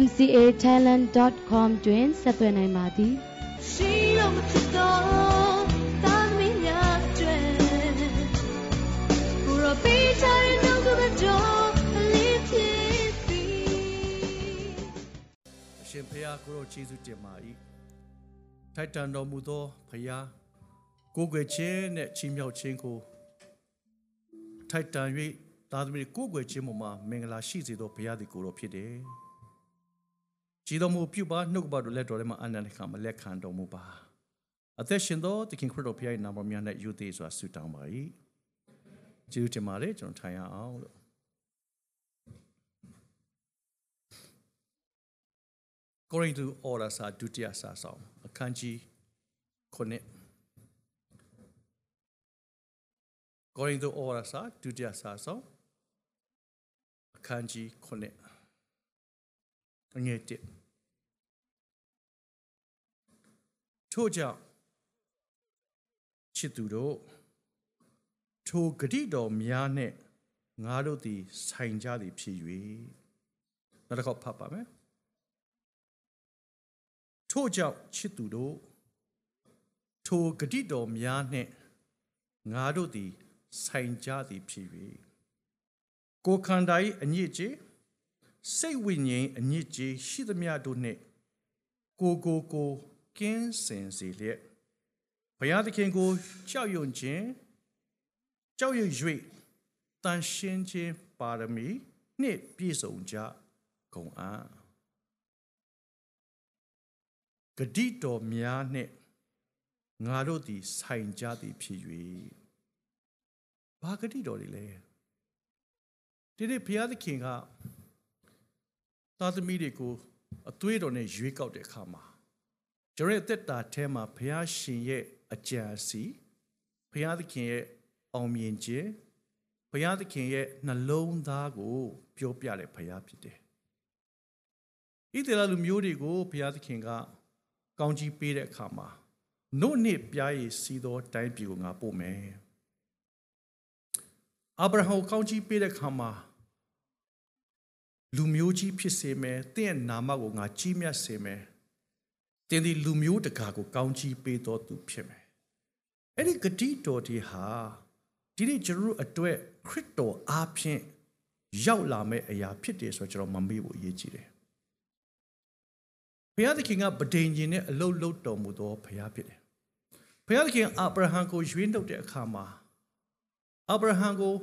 mcatalent.com တွင်ဆက်သွယ်နိုင်ပါသည်ရှိတော်မဖြစ်တော်သာသမီများတွင်ကိုရောပေးချင်တဲ့နှုတ်ကတော်အလေးဖြစ်စီအရှင်ဖခင်ကိုရောယေရှုတင်ပါ၏ထိုက်တန်တော်မူသောဖခင်ကိုယ်ွယ်ခြင်းနဲ့ချီးမြှောက်ခြင်းကိုထိုက်တန်၍သားသမီးကိုယ်ွယ်ခြင်းပေါ်မှာမင်္ဂလာရှိစေသောဘုရားသည်ကိုယ်တော်ဖြစ်တယ်။ ကြည်တော်မူပြုပါနှုတ်ကပတော်လက်တော်ထဲမှာအနန္တခါမလက်ခံတော်မူပါ။အသက်ရှင်သောသခင်ခရစ်တော်ဘုရား၏နာမတော်များနဲ့ယူသေးစွာဆုတောင်းပါ၏။ကျေးဇူးတင်ပါတယ်ကျွန်တော်ထိုင်ရအောင်လို့ကိုရိန္သုဩရစာဒုတိယစာဆောင်အခန်းကြီး9ကောရိန္သုဩဝါဒစာဒုတိယစာဆောင်အခန်းကြီး9 အငယ်1ထို့ကြောင့်ချစ်သူတို့ထိုဂတိတော်များနဲ့ငါတို့သည်ဆိုင်ကြသည်ဖြစ်၍နောက်တစ်ခေါက်ဖတ်ပါမယ်ထို့ကြောင့်ချစ်သူတို့ထိုဂတိတော်များနဲ့ငါတို့သည်ဆိုင်ကြသည်ဖြစ်၍ကိုခန္ဓာ၏အညစ်အကြေး စိတ်ဝိညာဉ်အညစ်အကြေးရှိသမျှတို့နှင့်ကိုကိုကိုကင်းစင်စေလျက်ဘုရားသခင်ကိုကြောက်ရွံ့ခြင်းကြောက်ရွံ့၍တန်ရှင်းခြင်းပါရမီနှင့်ပြည့်စုံကြကုန်အံ့ဂတိတော်များနှင့်ငါတို့သည်ဆိုင်ကြသည်ဖြစ်၍ဘာဂတိတော်တွေလဲဒီနေ့ဘုရားသခင်က သားသမီးတွေကိုအသွေးတော်နဲ့ရွေးကောက်တဲ့အခါမှာကျွန်တော်ရဲ့သက်တာထဲမှာဘုရားရှင်ရဲ့အကြံစီဘုရားသခင်ရဲ့အောင်မြင်ခြင်းဘုရားသခင်ရဲ့နှလုံးသားကိုပြောပြတဲ့ဘုရားဖြစ်တယ်။ဣသရေလလူမျိုးတွေကိုဘုရားသခင်က ကောင်းကြီးပေးတဲ့အခါမှာနှုတ်နှစ်ပြားရည်စီးသောတိုင်းပြည်ကိုငါပို့မယ်။အာဗြဟံကိုကောင်းချီးပေးတဲ့ခါမှာ လူမျိုးကြီးဖြစ်စေမယ်တင့်ရဲ့နာမကိုငါကြီးမြတ်စေမယ်တင်းဒီလူမျိုးတကာကိုကောင်းချီးပေးတော်သူဖြစ်မယ်အဲ့ဒီဂတိတော်ဒီဟာဒီနေ့ကျွန်တော်တို့အတွက်ခရစ်တော်အားဖြင့်ရောက်လာမဲ့အရာဖြစ်တယ်ဆိုတော့ကျွန်တော်မမေ့ဖို့အရေးကြီးတယ်ဘုရားသခင်ကဗဒိန်ရှင်နဲ့အလုတ်လုတ်တော်မူသောဘုရားဖြစ်တယ်ဘုရားသခင်အာဗြဟံကိုရွေးနှုတ်တဲ့အခါမှာအာဗြဟံကို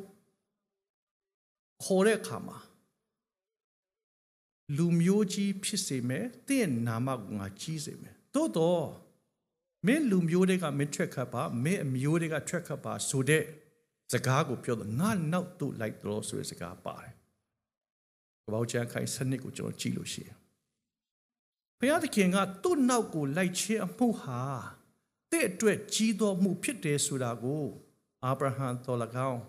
ခေါ်တဲ့အခါမှာ လူမျိုးကြီးဖြစ်စေမယ်တင့်နာမကိုငါကြီးစေမယ်သို့တော့မင်းလူမျိုးတွေကမင်းထွက်ခတ်ပါမင်းအမျိုးတွေကထွက်ခတ်ပါဆိုတဲ့စကားကိုပြောတော့ငါနောက်သို့လိုက်တော့ဆိုတဲ့စကားပါတယ်ကပောက်ချန်ခိုင်စနစ်ကိုကျွန်တော်ကြည့်လို့ရှိရင်ဘုရားသခင်ကသူ့နောက်ကိုလိုက်ခြင်းအမှုဟာတဲ့အတွက်ကြီးသောမှုဖြစ်တယ်ဆိုတာကိုအာဗြဟံတော်၎င်း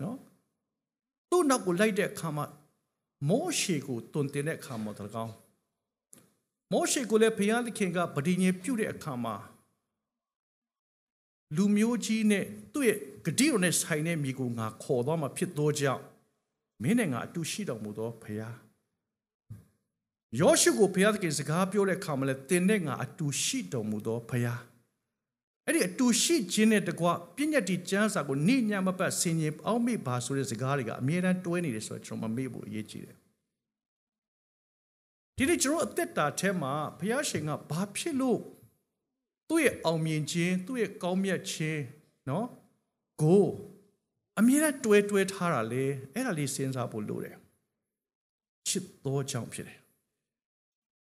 နော်သူ့နောက်ကိုလိုက်တဲ့အခါမှာ မောရှေကိုတွင်တင်တဲ့အခါမှာတော်ကောင်မောရှေကိုလည်းဘုရားသခင်ကဗဒိညင်ပြုတဲ့အခါမှာလူမျိုးကြီးနဲ့သူ့ရဲ့ဂတိတော်နဲ့ဆိုင်တဲ့မိကိုငါခေါ်သွားမှာဖြစ်သောကြောင့်မင်းနဲ့ငါအတူရှိတော်မူသောဘုရားယောရှုကိုဘုရားသခင်စကားပြောတဲ့အခါမှာလည်းသင်နဲ့ငါအတူရှိတော်မူသောဘုရား အဲ့ဒီအတူရှိခြင်းနဲ့တကွပြည့်ညတ်တီကျမ်းစာကိုနိညာမပတ်ဆင်ញင်အောက်မေ့ပါဆိုတဲ့စကားတွေကအမြဲတမ်းတွဲနေတယ်ဆိုတော့ကျွန်တော်မမေ့ဖို့အရေးကြီးတယ်ဒီနေ့ကျွန်တော်အသက်တာထဲမှာဘုရားရှင်ကဘာဖြစ်လို့သူ့ရဲ့အောင်မြင်ခြင်းသူ့ရဲ့ကောင်းမြတ်ခြင်းနော်ကိုအမြဲတမ်းတွဲတွဲထားတာလေအဲ့ဒါလေးစဉ်းစားဖို့လိုတယ်ချစ်သောကြောင့်ဖြစ်တယ်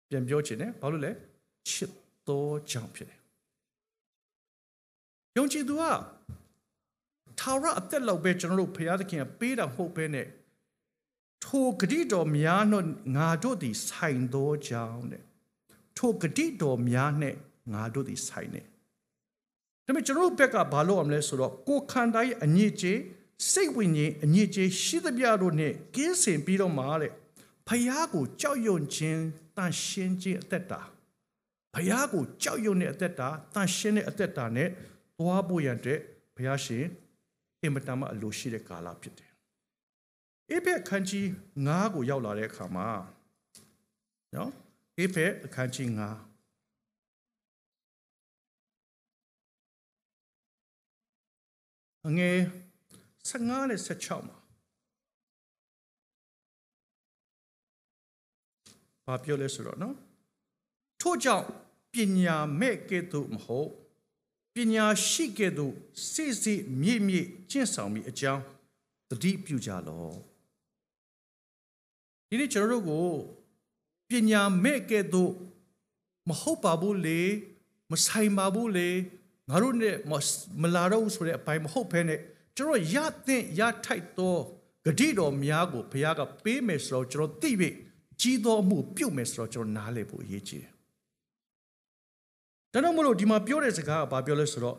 ပြန်ပြောချင်တယ်ဘာလို့လဲချစ်သောကြောင့်ဖြစ်တယ် ယုံကြည်သူကထာဝရအသက်လောက်ပဲကျွန်တော်တို့ဘုရားသခင်ကပေးတာမဟုတ်ပဲနဲ့ထိုဂတိတော်များတော့ငါတို့သည်ဆိုင်သောကြောင့်တဲ့ဘထိုဂတိတော်များနဲ့ငါတို့သည်ဆိုင်နေဒါပေမဲ့ကျွန်တော်တို့ဘက်ကဘာလို့အောင်လဲဆိုတော့ကိုခန္ဓာရဲ့အညစ်အကြေးစိတ်ဝိညာဉ်အညစ်အကြေးရှိသမျှတို့နဲ့ကင်းစင်ပြီးတော့မှတဲ့ဖယားကိုကြောက်ရွံ့ခြင်းတန်ရှင်းခြင်းအသက်တာဘုရားကိုကြောက်ရွံ့တဲ့အသက်တာတန်ရှင်းတဲ့အသက်တာနဲ့ သွားဖို့ရတဲ့ဘုရားရှင်အင်မတန်မှအလိုရှိတဲ့ကာလဖြစ်တယ်။အေဖက်ခန်းကြီး9ကိုရောက်လာတဲ့အခါမှာနော်အေဖက်အခန်းကြီး9အငယ်15နဲ့16မှာဘာပြောလဲဆိုတော့နော်ထို့ကြောင့်ပညာမဲ့ကဲ့သို့မဟုတ် ပညာရှိကဲ့သို့စိစိမြင့်မြင့်ကျင့်ဆောင်မိအကြောင်းတတိပြုကြလော့ဒီနေ့ကျွန်တော်တို့ကိုပညာမဲ့ကဲ့သို့မဟုတ်ပါဘူးလေမဆိုင်ပါဘူးလေငါတို့နဲ့မလာတော့ဘူးဆိုတဲ့အပိုင်းမဟုတ်ဘဲနဲ့ကျွန်တော်ရတဲ့ရထိုက်သောဂတိတော်များကိုဘုရားကပေးမယ်ဆိုတော့ကျွန်တော်သိပြီကြီးသောမှုပြုတ်မယ်ဆိုတော့ကျွန်တော်နားလည်ဖို့အရေးကြီးတယ် ဒါကြောင့်မလို့ဒီမှာပြောတဲ့စကားကဘာပြောလဲဆိုတော့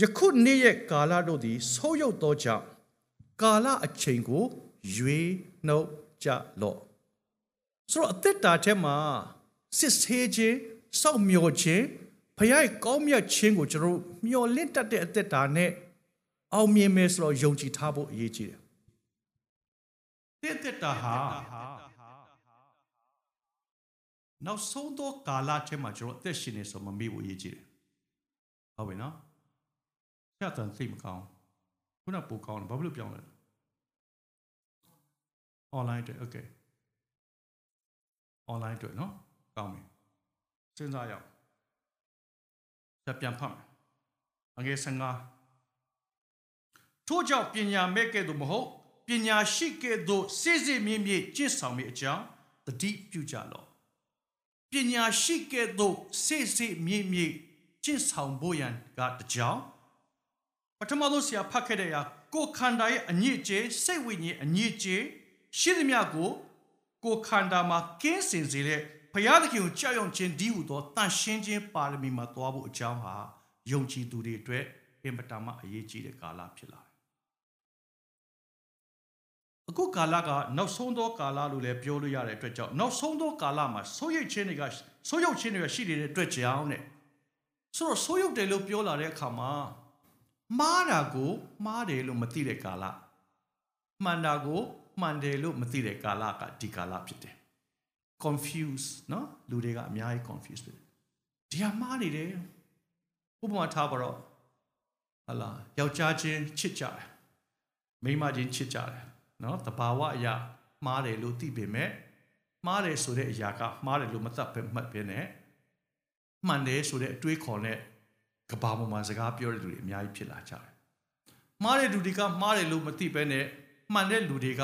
ယခုနေ့ရဲ့ကာလတို့သည်ဆိုးရုပ်သောကြောင့်ကာလအချိန်ကိုရွေးနှုတ်ကြလော့ဆိုတော့အသက်တာထဲမှာစစ်ဆေးခြင်းစောင့်မျှော်ခြင်းဖခင်ကောင်းမြတ်ခြင်းကိုကျွန်တော်မျှော်လင့်တတ်တဲ့အသက်တာနဲ့အောင်မြင်မယ်ဆိုတော့ယုံကြည်ထားဖို့အရေးကြီးတယ်တဲ့သက်တာဟာ နောက်ဆုံးသောကာလထဲမှာကျွန်တော်အသက်ရှင်နေဆိုမမေ့ဖို့အရေးကြီးတယ်ဟုတ်ပြီနော်ဖြတ်တန်သိမကောင်းခုနပိုကောင်းတယ်ဘာဖြစ်လို့ပြောင်းလဲ online တွေ okay online တွေနော်ကောင်းပြီစဉ်းစားရအောင်ဆက်ပြန်ဖတ်မယ်အငယ်15ထို့ကြောင့်ပညာမဲ့ကဲ့သို့မဟုတ်ပညာရှိကဲ့သို့စစ်စစ်မြင့်မြင့်ကျင့်ဆောင်မိအကြောင်းတတိပြုကြလော့ ပညာရှိကဲ့သို့စိတ်စိတ်မြင့်မြင့်ကျင့်ဆောင်ဖို့ရန်ကတကြောင်ပထမဆုံးဆရာဖတ်ခဲ့တဲ့အရာကိုခန္ဓာရဲ့အညစ်အကြေးစိတ်ဝိညာဉ်အညစ်အကြေးရှိသမျှကိုကိုခန္ဓာမှာကင်းစင်စေတဲ့ဘုရားသခင်ကိုကြောက်ရွံ့ခြင်းဒီဟုသောတန်ရှင်းခြင်းပါရမီမှာသွားဖို့အကြောင်းဟာယုံကြည်သူတွေအတွက်အင်မတန်မှအရေးကြီးတဲ့ကာလဖြစ်လာတယ် အခုကာလကနောက်ဆုံးသောကာလလို့လည်းပြောလို့ရတဲ့အတွက်ကြောင့်နောက်ဆုံးသောကာလမှာဆိုးရိမ်ခြင်းတွေကဆိုးရုပ်ခြင်းတွေကရှိနေတဲ့အတွက်ကြောင့်တဲ့ဆိုတော့ဆိုးရုပ်တယ်လို့ပြောလာတဲ့အခါမှာမှားတာကိုမှားတယ်လို့မသိတဲ့ကာလမှန်တာကိုမှန်တယ်လို့မသိတဲ့ကာလကဒီကာလဖြစ်တယ် confuse နော်လူတွေကအများကြီး confuse ဖြစ်တယ်ဒီဟာမှားနေတယ်ဥပမာထားပါတော့ဟလာယောက်ျားချင်းချစ်ကြတယ်မိန်းမချင်းချစ်ကြတယ် နော်တဘာဝအရာမှားတယ်လို့သိပေမဲ့မှားတယ်ဆိုတဲ့အရာကမှားတယ်လို့မသတ်ပဲမှတ်ပဲနဲ့မှန်တယ်ဆိုတဲ့အတွေးခေါ်နဲ့ကဘာပေါ်မှာစကားပြောတဲ့လူတွေအများကြီးဖြစ်လာကြတယ်။မှားတဲ့လူတွေကမှားတယ်လို့မသိပဲနဲ့မှန်တဲ့လူတွေက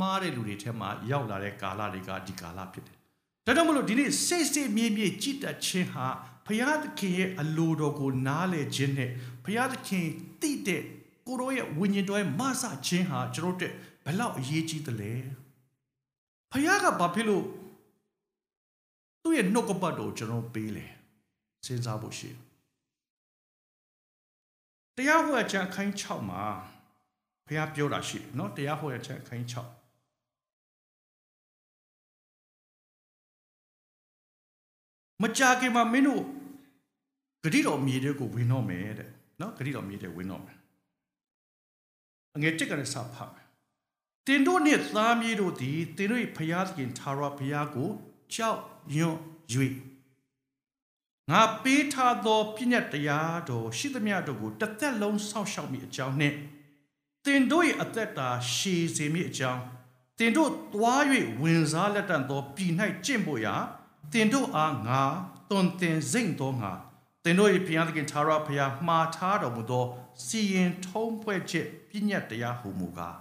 မှားတဲ့လူတွေထဲမှာရောက်လာတဲ့ကာလတွေကဒီကာလဖြစ်တယ်။ဒါကြောင့်မလို့ဒီနေ့စိတ်စိတ်မြင့်မြင့်ကြည်တတ်ခြင်းဟာဘုရားသခင်ရဲ့အလိုတော်ကိုနားလည်ခြင်းနဲ့ဘုရားသခင်သိတဲ့ ကိုရောရဲ့ဝိညာဉ်တော်ရဲ့မဆခြင်းဟာကျွန်တော်တို့ဘယ်လောက်အရေးကြီးသလဲဖခင်ကဘာဖြစ်လို့သူ့ရဲ့နှုတ်ကပတ်တော်ကျွန်တော်ပေးလဲစဉ်းစားဖို့ရှိတရားဟောချမ်းအခန်း6မှာဘုရားပြောတာရှိเนาะတရားဟောချမ်းအခန်း6မကြခင်မှာမင်းတို့ဂတိတော်မြေတွေကိုဝင်တော့မယ်တဲ့เนาะဂတိတော်မြေတွေဝင်တော့မယ် အငယ်တစ်ကနေစဖတ်မယ်တင်တို့နှင့်သားမြေးတို့သည်တင်တို့၏ဖျားသခင်သာရဘုရားကိုကြောက်ရွံ့၍ငါပေးထားသောပြည့်ညတ်တရားတော်ရှိသမျှတို့ကိုတစ်သက်လုံးစောင့်ရှောက်မိအကြောင်းနှင့်တင်တို့၏အသက်တာရှည်စေမိအကြောင်းတင်တို့သွား၍ဝင်စားလက်တန်သောပြည်၌ကျင့်ဖို့ရာတင်တို့အားငါတွင်တင်စိမ့်သောငါတင်တို့၏ဘုရားသခင်သာရဘုရားမှားထားတော်မူသော စီရင်ထုံးဖွဲ့ချက်ပြည့်ညတ်တရားဟူမူကား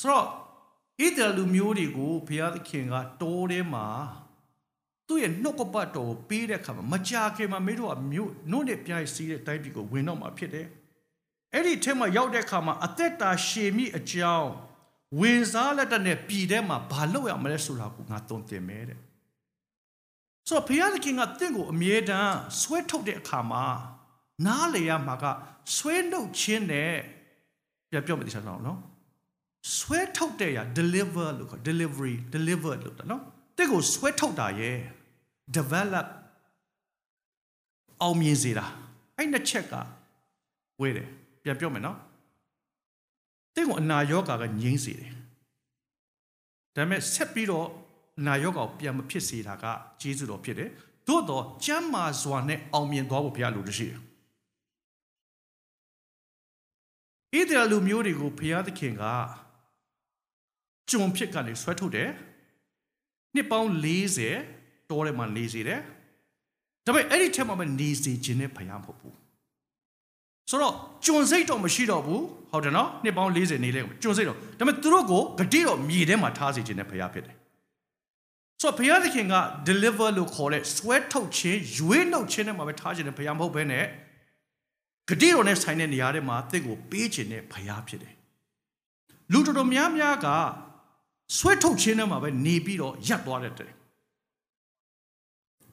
ဆိုတော့ဣသရေလလူမျိုးတွေကိုဘုရားသခင်ကတိုးထဲမှာသူ့ရဲ့နှုတ်ကပတ်တော်ကိုပေးတဲ့အခါမှာမကြာခင်မှာမင်းတို့ကမြို့နှုတ်နဲ့ပြိုင်စီးတဲ့တိုင်းပြည်ကိုဝင်တော့မှာဖြစ်တယ်။အဲ့ဒီထဲမှာရောက်တဲ့အခါမှာအသက်တာရှည်မိအကြောင်းဝင်စားလက်တဲ့ပြည်ထဲမှာဘာလုပ်ရမလဲဆိုတာကိုငါတုံ့တင်မဲတဲ့ဆိုတော့ဘုရားသခင်ကတင့်ကိုအမြဲတမ်းဆွဲထုတ်တဲ့အခါမှာ နားလေရမှာကဆွဲနှုတ်ခြင်းနဲ့ပြပြောမသိချင်တော့နော်ဆွဲထုတ်တဲ့ရ deliver လို့ခေါ် delivery deliver လို့တယ်နော်တင့်ကိုဆွဲထုတ်တာရဲ့ develop အောင်မြင်စေတာအဲ့နှစ်ချက်ကဝေးတယ်ပြန်ပြောမယ်နော်တင့်ကိုအနာရောဂါကငြိမ်းစေတယ်ဒါပေမဲ့ဆက်ပြီးတော့နာယောဂါကိုပြန်မဖြစ်စေတာကဂျေဇုတော်ဖြစ်တယ်။သို့တော့ကျမ်းမာစွာနဲ့အောင်မြင်သွားဖို့ဘုရားလိုလို့ရှိတယ်။ ဣသရေလလူမျိုးတွေကိုဘုရားသခင်ကကျွန်ဖြစ်ကနေဆွဲထုတ်တယ်။နှစ်ပေါင်း40တောထဲမှာနေစေတယ်။ဒါပေမဲ့အဲ့ဒီထက်မှမနေစေခြင်းနဲ့ဘုရားမဟုတ်ဘူး။ဆိုတော့ကျွန်စိတ်တော့မရှိတော့ဘူးဟုတ်တယ်နော်နှစ်ပေါင်း40နေလဲကျွန်စိတ်တော့ဒါပေမဲ့သူတို့ကိုဂတိတော်မြေထဲမှာထားစေခြင်းနဲ့ဘုရားဖြစ်တယ်ဆိုတော့ဘုရားသခင်က deliver လို့ခေါ်တဲ့ဆွဲထုတ်ခြင်းရွေးနှုတ်ခြင်းနဲ့မှာပဲထားခြင်းနဲ့ဘုရားမဟုတ်ဘဲနဲ့ ဂတိတော်နဲ့ဆိုင်တဲ့နေရာတွေမှာတင့်ကိုပေးခြင်းနဲ့ဘုရားဖြစ်တယ်လူတော်တော်များများကဆွဲထုတ်ခြင်းနဲ့မှာပဲနေပြီးတော့ရပ်သွားတဲ့တဲ့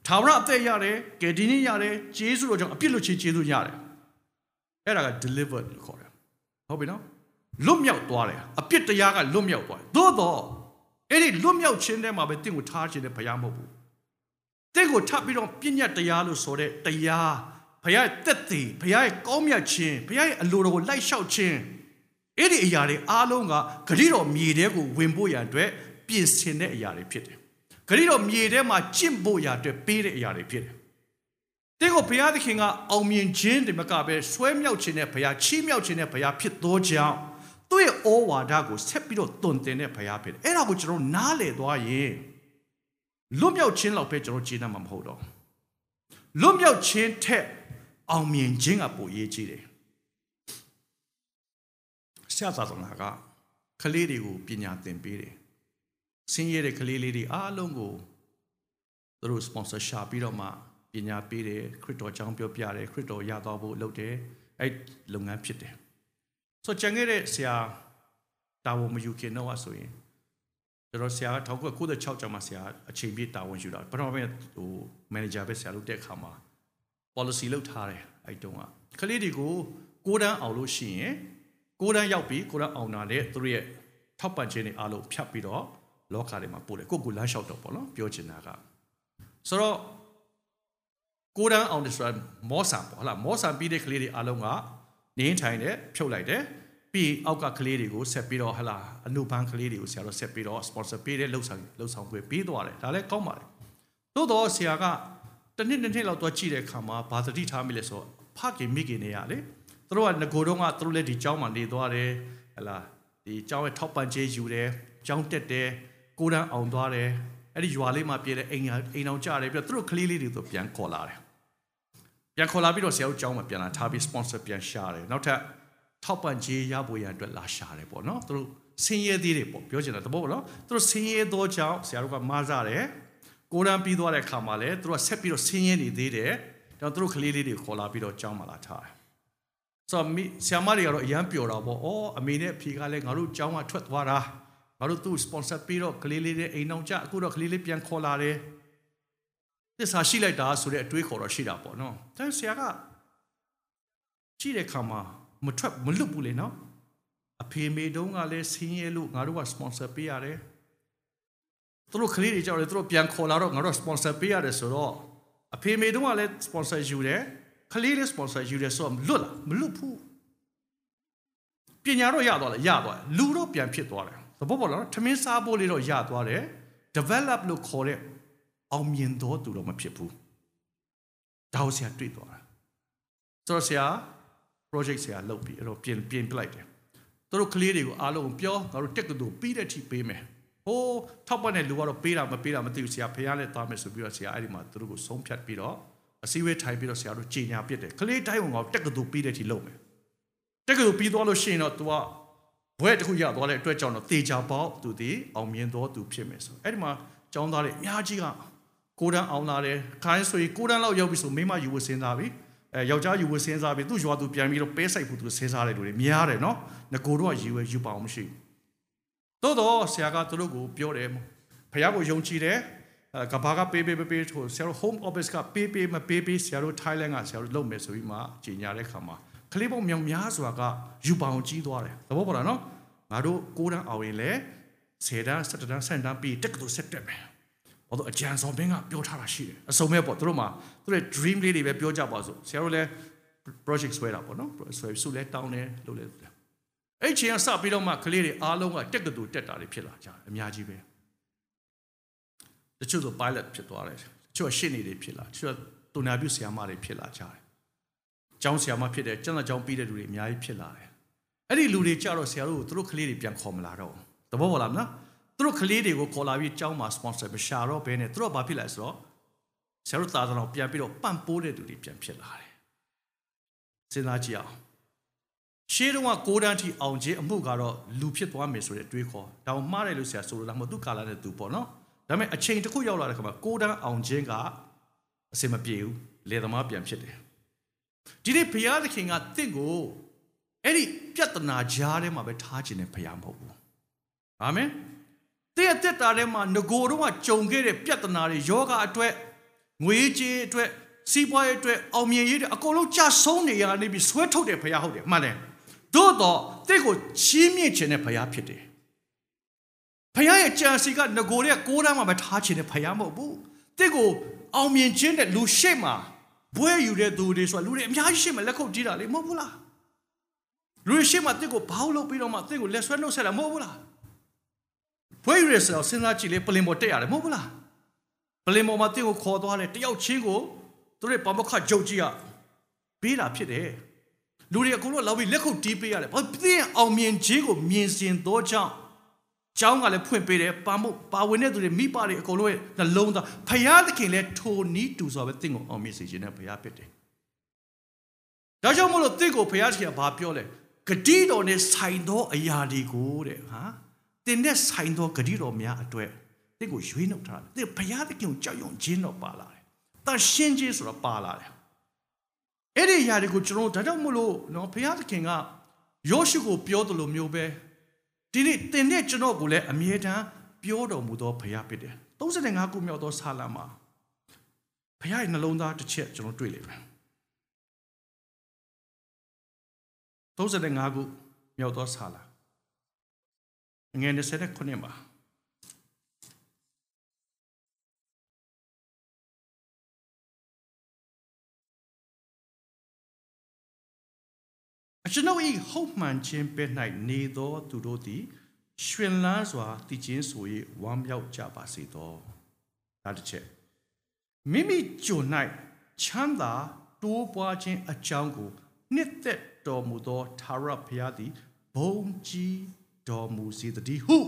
ထာဝရအသက်ရတယ်ကယ်တင်ရတယ်ဂျေဇုတော်ကြောင့်အပြစ်လွတ်ခြင်းဂျေဇုရတယ်အဲ့ဒါက deliver လို့ခေါ်တယ်ဟုတ်ပြီနော်လွတ်မြောက်သွားတယ်အပြစ်တရားကလွတ်မြောက်သွားတယ်သို့တော့အဲ့ဒီလွတ်မြောက်ခြင်းထဲမှာပဲတင့်ကိုထားခြင်းနဲ့ဘုရားမဟုတ်ဘူးတင့်ကိုထပ်ပြီးတော့ပြည့်ညတ်တရားလို့ဆိုတဲ့တရား ဘုရားရဲ့တက်တည်ဘုရားရဲ့ကောင်းမြတ်ခြင်းဘုရားရဲ့အလိုတော်ကိုလိုက်လျှောက်ခြင်းအဲ့ဒီအရာတွေအားလုံးကဂရိတော်မြေထဲကိုဝင်ဖို့ရန်အတွက်ပြင်ဆင်တဲ့အရာတွေဖြစ်တယ်ဂရိတော်မြေထဲမှာကျင့်ဖို့ရအတွက်ပေးတဲ့အရာတွေဖြစ်တယ်တဲ့ကိုဘုရားသခင်ကအောင်မြင်ခြင်းတမကပဲဆွဲမြောက်ခြင်းနဲ့ဘုရားချီးမြှောက်ခြင်းနဲ့ဘုရားဖြစ်သောကြောင့်သူ့ရဲ့ဩဝါဒကိုဆက်ပြီးတော့တွင်တင်တဲ့ဘုရားဖြစ်တယ်အဲ့ဒါကိုကျွန်တော်နားလည်သွားရင်လွတ်မြောက်ခြင်းလောက်ပဲကျွန်တော်ကျေနပ်မှာမဟုတ်တော့လွတ်မြောက်ခြင်းထက် အောင်မြင်ခြင်းကပိုရေးကြီးတယ်ဆရာသာသနာကကလေးတွေကိုပညာသင်ပေးတယ်ဆင်းရဲတဲ့ကလေးလေးတွေအားလုံးကိုသူတို့ sponsor ရှာပြီးတော့မှပညာပေးတယ်ခရစ်တော်အကြောင်းပြောပြတယ်ခရစ်တော်ရသွားဖို့လုပ်တယ်အဲ့လုပ်ငန်းဖြစ်တယ်ဆိုကြံခဲ့တဲ့ဆရာတာဝန်မယူခင်တော့ဆိုရင်ကျွန်တော်ဆရာက1996ကျောင်းမှာဆရာအချိန်ပြည့်တာဝန်ယူတာပထမပိုင်းဟို manager ပဲဆရာလုပ်တဲ့အခါမှာ policy လုပ်ထားတယ်အဲ့တုန်းကကလေးတွေကိုကိုတန်းအောင်လို့ရှိရင်ကိုတန်းရောက်ပြီးကိုတန်းအောင်တာနဲ့သူတို့ရဲ့ထောက်ပံ့ခြင်းတွေအားလုံးဖြတ်ပြီးတော့လောကထဲမှာပို့တယ်ကိုကူလမ်းလျှောက်တော့ပေါ့နော်ပြောချင်တာကဆိုတော့ကိုတန်းအောင်တယ်ဆိုတာမောဆာပေါ့ဟုတ်လားမောဆာပြီးတဲ့ကလေးတွေအားလုံးကနေင်းထိုင်တယ်ဖြုတ်လိုက်တယ်ပြီးအောက်ကကလေးတွေကိုဆက်ပြီးတော့ဟလာအနုပန်းကလေးတွေကိုဆရာတို့ဆက်ပြီးတော့ sponsor ပေးတဲ့လှုပ်ဆောင်လှုပ်ဆောင်ခွင့်ပေးသွားတယ်ဒါလည်းကောင်းပါတယ်သို့တော့ဆရာက တနည်းနည်းလောက်တော့ကြည့်တဲ့အခါမှာဘာသတိထားမိလဲဆိုဖခင်မိခင်တွေရလေသူတို့ကငကိုတော့ကသူတို့လည်းဒီကျောင်းမှာနေသွားတယ်ဟလာဒီကျောင်းရဲ့ထောက်ပံ့ခြင်းယူတယ်ကျောင်းတက်တယ်ကိုတန်းအောင်သွားတယ်အဲ့ဒီရွာလေးမှာပြည့်တဲ့အိမ်အိမ်အောင်ကြတယ်ပြီးတော့သူတို့ကလေးလေးတွေဆိုပြန်ခေါ်လာတယ်ပြန်ခေါ်လာပြီးတော့ဆရာတို့ကျောင်းမှာပြန်လာထားပြီး sponsor ပြန်ရှာတယ်နောက်ထပ်ထောက်ပံ့ခြင်းရဖို့ရအတွက်လာရှာတယ်ပေါ့နော်သူတို့ဆင်းရဲသေးတယ်ပေါ့ပြောချင်တာတဘောပေါ့နော်သူတို့ဆင်းရဲသောကြောင့်ဆရာတို့ကမားစားတယ် ကိုရန်ပြီးသွားတဲ့အခါမှာလည်းသူတို့ကဆက်ပြီးတော့ဆင်းရဲနေသေးတယ်တော့သူတို့ကလေးလေးတွေခေါ်လာပြီးတော့ကျောင်းမှာလာထားတယ်ဆိုတော့ဆရာမတွေကတော့အရန်ပျော်တာပေါ့အော်အမေနဲ့အဖေကလည်းငါတို့ကျောင်းကထွက်သွားတာငါတို့သူ့ sponsor ပြီးတော့ကလေးလေးတွေအိမ်အောင်ကြအခုတော့ကလေးလေးပြန်ခေါ်လာတယ်သစ္စာရှိလိုက်တာဆိုတဲ့အတွေးခေါ်တော့ရှိတာပေါ့နော်ဒါဆရာကကြည့်တဲ့ခါမှာမထွက်မလွတ်ဘူးလေနော်အဖေမေတုံးကလည်းဆင်းရဲလို့ငါတို့က sponsor ပေးရတယ် သူတို့ကလေးတွေကြောက်တယ်သူတို့ပြန်ခေါ်လာတော့ငါတို့ sponsor ပေးရတယ်ဆိုတော့အဖေမေတုံးကလည်း sponsor ယူတယ်ကလေးလေး sponsor ယူတယ်ဆိုတော့လွတ်လားမလွတ်ဘူးပညာတော့ရသွားတယ်ရသွားတယ်လူတော့ပြန်ဖြစ်သွားတယ်သဘောပေါက်လားထမင်းစားဖို့လေးတော့ရသွားတယ် develop လို့ခေါ်တဲ့အောင်မြင်သောသူတော့မဖြစ်ဘူးဒါကိုဆရာတွေ့သွားတာဆိုတော့ဆရာ project ဆရာလုပ်ပြီးအဲ့တော့ပြင်ပြင်ပြလိုက်တယ်သူတို့ကလေးတွေကိုအားလုံးပြောငါတို့တက်ကတူပြီးတဲ့အထိပေးမယ် ဟိုးထောက်ပံ့တဲ့လူကတော့ပေးတာမပေးတာမသိဘူးဆရာဖះနဲ့သားမယ်ဆိုပြီးတော့ဆရာအဲ့ဒီမှာသူတို့ကိုဆုံးဖြတ်ပြီးတော့အစည်းအဝေးထိုင်ပြီးတော့ဆရာတို့ကြီးညာပြစ်တယ်ကလေးတိုင်းဝင်ကတက်ကတူပြီးတဲ့အထိလုပ်မယ်တက်ကတူပြီးသွားလို့ရှိရင်တော့ तू ကဘွဲတစ်ခုရသွားတဲ့အတွက်ကြောင့်တော့တေချာပေါက်သူဒီအောင်မြင်တော်သူဖြစ်မယ်ဆိုအဲ့ဒီမှာចောင်းသားတွေအများကြီးကကိုတန်းအောင်လာတယ်ခိုင်းဆိုရင်ကိုတန်းလောက်ရောက်ပြီဆိုမိမယူဝစဉ်းစားပြီအဲယောက်ျားယူဝစဉ်းစားပြီးသူ့ရွာသူပြန်ပြီးတော့ပဲဆိုင်ဖို့သူစဉ်းစားတယ်လို့များတယ်နော်ငကိုတော့ယူဝယူပါအောင်မရှိဘူး သို့တော့ဆရာကသူတို့ကိုပြောတယ်ဖះကိုယုံကြည်တယ်အဲကဘာကပေးပေးပေးပေးဆိုဆရာတို့ home office ကပေးပေးမပေးပေးဆရာတို့ Thailand ကဆရာတို့လုပ်မယ်ဆိုပြီးမှကြီးညာတဲ့ခါမှာကလေးပေါင်းမြောင်များစွာကယူပါအောင်ကြီးသွားတယ်သဘောပေါက်လားနော်ငါတို့6တန်းအောင်ရင်လည်း10တန်း17တန်း17တန်းပြီးတက်ကတူဆက်တက်မယ်ဘာလို့အကြံဆောင်ဘင်းကပြောထားတာရှိတယ်အစုံမဲ့ပေါ့သူတို့မှာသူတို့ dream လေးတွေပဲပြောကြပါစို့ဆရာတို့လည်း project ဆွဲတာပေါ့နော်ဆွဲစုလဲတောင်းတယ်လုပ်လဲ အဲ့ချိန်ကစပြီးတော့မှကလေးတွေအားလုံးကတက်ကတူတက်တာတွေဖြစ်လာကြတယ်အများကြီးပဲတချို့ဆို pilot ဖြစ်သွားတယ်တချို့ရှင်းနေတွေဖြစ်လာတချို့တူနာပြုဆရာမတွေဖြစ်လာကြတယ်ကျောင်းဆရာမဖြစ်တယ်ကျန်တဲ့ကျောင်းပြီးတဲ့လူတွေအများကြီးဖြစ်လာတယ်အဲ့ဒီလူတွေကြတော့ဆရာတို့ကိုသူတို့ကလေးတွေပြန်ခေါ်မလာတော့သဘောပေါက်လားမလားသူတို့ကလေးတွေကိုခေါ်လာပြီးကျောင်းမှာ sponsor မရှာတော့ဘဲနဲ့သူတို့ဘာဖြစ်လဲဆိုတော့ဆရာတို့သာသနာပြန်ပြီးတော့ပန့်ပိုးတဲ့လူတွေပြန်ဖြစ်လာတယ်စဉ်းစားကြည့်အောင် ရှေးတုန်းကကိုးတန်းထိအောင်ခြင်းအမှုကတော့လူဖြစ်သွားမယ်ဆိုတဲ့အတွေးခေါ်ဒါမှမှားတယ်လို့ဆရာဆိုလိုတာမဟုတ်သူကာလာတဲ့သူပေါ့နော်ဒါပေမဲ့အချိန်တစ်ခုရောက်လာတဲ့ခါမှာကိုးတန်းအောင်ခြင်းကအစင်မပြေဘူးလေသမားပြန်ဖြစ်တယ်ဒီနေ့ဘုရားသခင်ကတင့်ကိုအဲ့ဒီပြဿနာကြားထဲမှာပဲထားခြင်းနဲ့ဘုရားမဟုတ်ဘူးအာမင်တည့်တက်တာထဲမှာငကိုတော့ကကြုံခဲ့တဲ့ပြဿနာတွေယောဂအတွက်ငွေကြေးအတွက်စီးပွားရေးအတွက်အောင်မြင်ရေးတွေအကုန်လုံးကြဆုံးနေရနေပြီးဆွဲထုတ်တယ်ဘုရားဟုတ်တယ်မှန်တယ် သို့တော့တင့်ကိုချီးမြှင့်ခြင်းနဲ့ဘုရားဖြစ်တယ်ဘုရားရဲ့ကြံစီကငကိုတဲ့ကိုးတန်းမှာပဲထားခြင်းနဲ့ဘုရားမဟုတ်ဘူးတင့်ကိုအောင်မြင်ခြင်းတဲ့လူရှိမှာဘွဲယူတဲ့သူတွေဆိုတာလူတွေအများကြီးရှိမှလက်ခုပ်ကြီးတာလေမဟုတ်ဘူးလားလူတွေရှိမှတင့်ကိုဘောက်လုပ်ပြီးတော့မှတင့်ကိုလက်ဆွဲနှုတ်ဆက်တာမဟုတ်ဘူးလားဘွဲယူရဆိုတော့စဉ်းစားကြည့်လေပလင်ပေါ်တက်ရတယ်မဟုတ်ဘူးလားပလင်ပေါ်မှာတင့်ကိုခေါ်သွားတယ်တယောက်ချင်းကိုသူတို့ပမခကြုတ်ကြီးကပေးတာဖြစ်တယ် လူတွေအကုန်လုံးလောက်ပြီးလက်ခုပ်တီးပေးရတယ်ဘာဖြစ်အောင်မြင်ခြင်းကိုမြင်စင်သောကြောင့်ကျောင်းကလည်းဖွင့်ပေးတယ်ပါမှုပါဝင်တဲ့သူတွေမိဘတွေအကုန်လုံးရဲ့နှလုံးသားဖယားသခင်လည်းထိုနီးတူဆိုပဲတင့်ကိုအောင်မြင်စေခြင်းနဲ့ဖယားဖြစ်တယ်ဒါကြောင့်မို့လို့တင့်ကိုဖယားသခင်ကဘာပြောလဲဂတိတော်နဲ့ဆိုင်သောအရာတွေကိုတဲ့ဟာတင်တဲ့ဆိုင်သောဂတိတော်များအတွက်တင့်ကိုရွေးနှုတ်ထားတယ်တင့်ဖယားသခင်ကိုကြောက်ရွံ့ခြင်းတော့ပါလာတယ်တန်ရှင်းခြင်းဆိုတော့ပါလာတယ် အဲ့ဒီအရာတွေကိုကျွန်တော်ဒါကြောင့်မို့လို့နော်ဘုရားသခင်ကယောရှုကိုပြောတယ်လို့မျိုးပဲဒီနေ့တင်တဲ့ကျွန်တော်ကိုလည်းအမြဲတမ်းပြောတော်မူသောဘုရားဖြစ်တယ်35ခုမြောက်သောဆာလံမှာဘုရားရဲ့နှလုံးသားတစ်ချက်ကျွန်တော်တွေ့လိမ့်မယ်35ခုမြောက်သောဆာလံငွေ29မှာ အကျွန်ုပ်၏ဟုတ်မှန်ခြင်းပဲ၌နေသောသူတို့သည်ရှင်လန်းစွာတည်ခြင်းဆို၍ဝမ်းမြောက်ကြပါစေသောဒါတစ်ချက်မိမိကြုံ၌ချမ်းသာတိုးပွားခြင်းအကြောင်းကိုနှစ်သက်တော်မူသောသာရဘုရားသည်ဘုံကြီးတော်မူစေတည်းဟု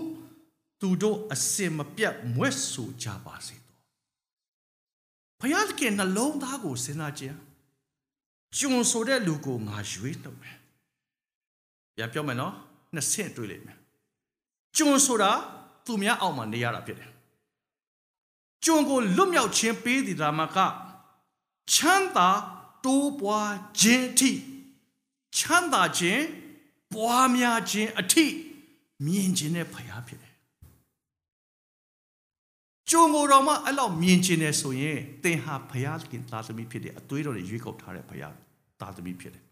သူတို့အစင်မပြတ်မွဲ့ဆိုကြပါစေသောဘုရားသခင်နှလုံးသားကိုစဉ်းစားခြင်းကျွန်ဆိုတဲ့လူကိုငါရွေးနှုတ်မယ် ပြန်ပြောမယ်နော်နှစ်ဆင့်တွေ့လိမ့်မယ်ကျွန်ဆိုတာသူများအောက်မှာနေရတာဖြစ်တယ်ကျွန်ကိုလွတ်မြောက်ခြင်းပေးသည်ဒါမှကချမ်းသာတိုးပွားခြင်းအထိချမ်းသာခြင်းပွားများခြင်းအထိမြင်ခြင်းနဲ့ဖရားဖြစ်တယ်ကျုံကိုယ်တော်မှအဲ့လောက်မြင်ခြင်းနဲ့ဆိုရင်သင်ဟာဖရားခင်သားသမီးဖြစ်တယ်အသွေးတော်တွေရွေးကောက်ထားတဲ့ဖရားသားသမီးဖြစ်တယ်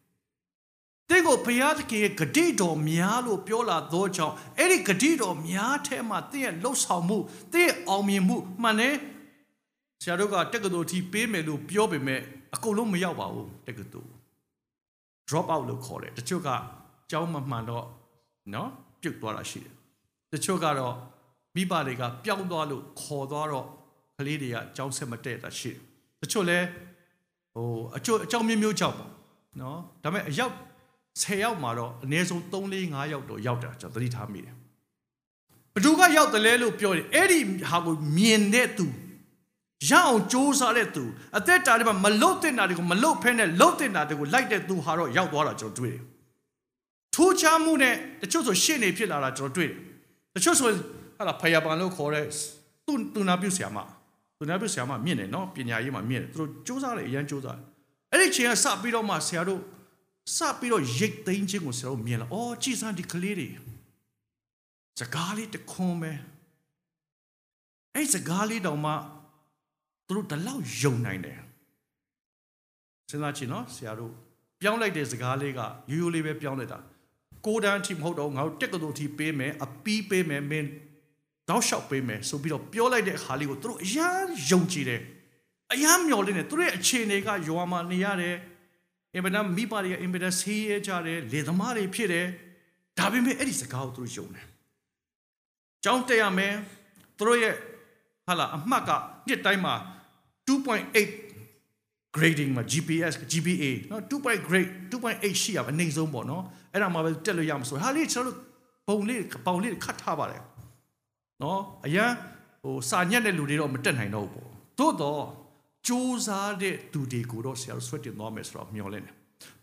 တင့်ကိုဘုရားသခင်ရဲ့ဂတိတော်များလို့ပြောလာသောကြောင့်အဲ့ဒီဂတိတော်များထဲမှာတင့်ရဲ့လှုပ်ဆောင်မှုတင့်ရဲ့အောင်မြင်မှုမှန်တယ်ဆရာတို့ကတက္ကသိုလ်ထိပေးမယ်လို့ပြောပေမဲ့အကုန်လုံးမရောက်ပါဘူးတက္ကသိုလ် drop out လို့ခေါ်တယ်တချို့ကကျောင်းမမှန်တော့နော်ပြုတ်သွားတာရှိတယ်တချို့ကတော့မိဘတွေကပျောက်သွားလို့ခေါ်သွားတော့ကလေးတွေကကျောင်းဆက်မတက်တာရှိတယ်တချို့လဲဟိုအချို့အကြောင်းမျိုးမျိုးကြောက်ပေါ့နော်ဒါပေမဲ့အရောက် 10ယောက်မှာတော့အနည်းဆုံး3 4 5ယောက်တော့ရောက်တာကျွန်တော်သတိထားမိတယ်ဘသူကရောက်တယ်လဲလို့ပြောတယ်အဲ့ဒီဟာကိုမြင်တဲ့သူရအောင်စ조사တဲ့သူအသက်တာတွေမှာမလုတ်တဲ့နာတွေကိုမလုတ်ဖဲနဲ့လုတ်တဲ့နာတွေကိုလိုက်တဲ့သူဟာတော့ရောက်သွားတာကျွန်တော်တွေ့တယ်ထိုးချမှုနဲ့တချို့ဆိုရှေ့နေဖြစ်လာတာကျွန်တော်တွေ့တယ်တချို့ဆိုဟာလာဖယာပန်လို့ခေါ်တဲ့သူသူနာပြုဆရာမသူနာပြုဆရာမမြင့်တယ်နော်ပညာရေးမှာမြင့်တယ်သူတို့စ조사တယ်အရန်စ조사တယ်အဲ့ဒီချိန်ကစပြီးတော့မှဆရာတို့ စပြီးတော့ရိတ်သိမ်းခြင်းကိုဆရာတို့မြင်လာ။အော်ကြည်စမ်းဒီကလေးတွေစကားလေးတခွန်းပဲ။အဲ့စကားလေးတောင်မှသူတို့ဒီလောက်ယုံနိုင်တယ်စဉ်းစားကြည့်နော်ဆရာတို့ပြောင်းလိုက်တဲ့စကားလေးကရိုးရိုးလေးပဲပြောင်းလိုက်တာကိုတန်းအထိမဟုတ်တော့ငါတို့တက်ကတူအထိပေးမယ်အပီးပေးမယ်မင်းတောက်လျှောက်ပေးမယ်ဆိုပြီးတော့ပြောလိုက်တဲ့အခါလေးကိုသူတို့အရန်ယုံကြည်တယ်အရန်မျှော်လင့်တယ်သူတို့ရဲ့အခြေအနေကယောမှာနေရတယ် အင်မတန်မိပါတွေကအင်မတန်ဆေးရကြတယ်လေသမားတွေဖြစ်တယ်ဒါပေမဲ့အဲ့ဒီစကားကိုသူတို့ယုံတယ်ကြောင်းတက်ရမယ်သူတို့ရဲ့ဟာလာအမှတ်ကနှစ်တိုင်းမှာ2.8 grading မှာ GPS GPA နော်2.8 grade 2.8ရှိရပါအနေဆုံးပေါ့နော်အဲ့ဒါမှပဲတက်လို့ရမှာဆိုဟာလေးကျွန်တော်တို့ပုံလေးပုံလေးခတ်ထားပါတယ်နော်အရန်ဟိုစာညက်တဲ့လူတွေတော့မတက်နိုင်တော့ဘူးပေါ့သို့တော့ စူးစားတဲ့သူတွေကိုတော့ဆရာတို့ဆွတ်တင်သွားမယ်ဆိုတော့မျှော်လင့်တယ်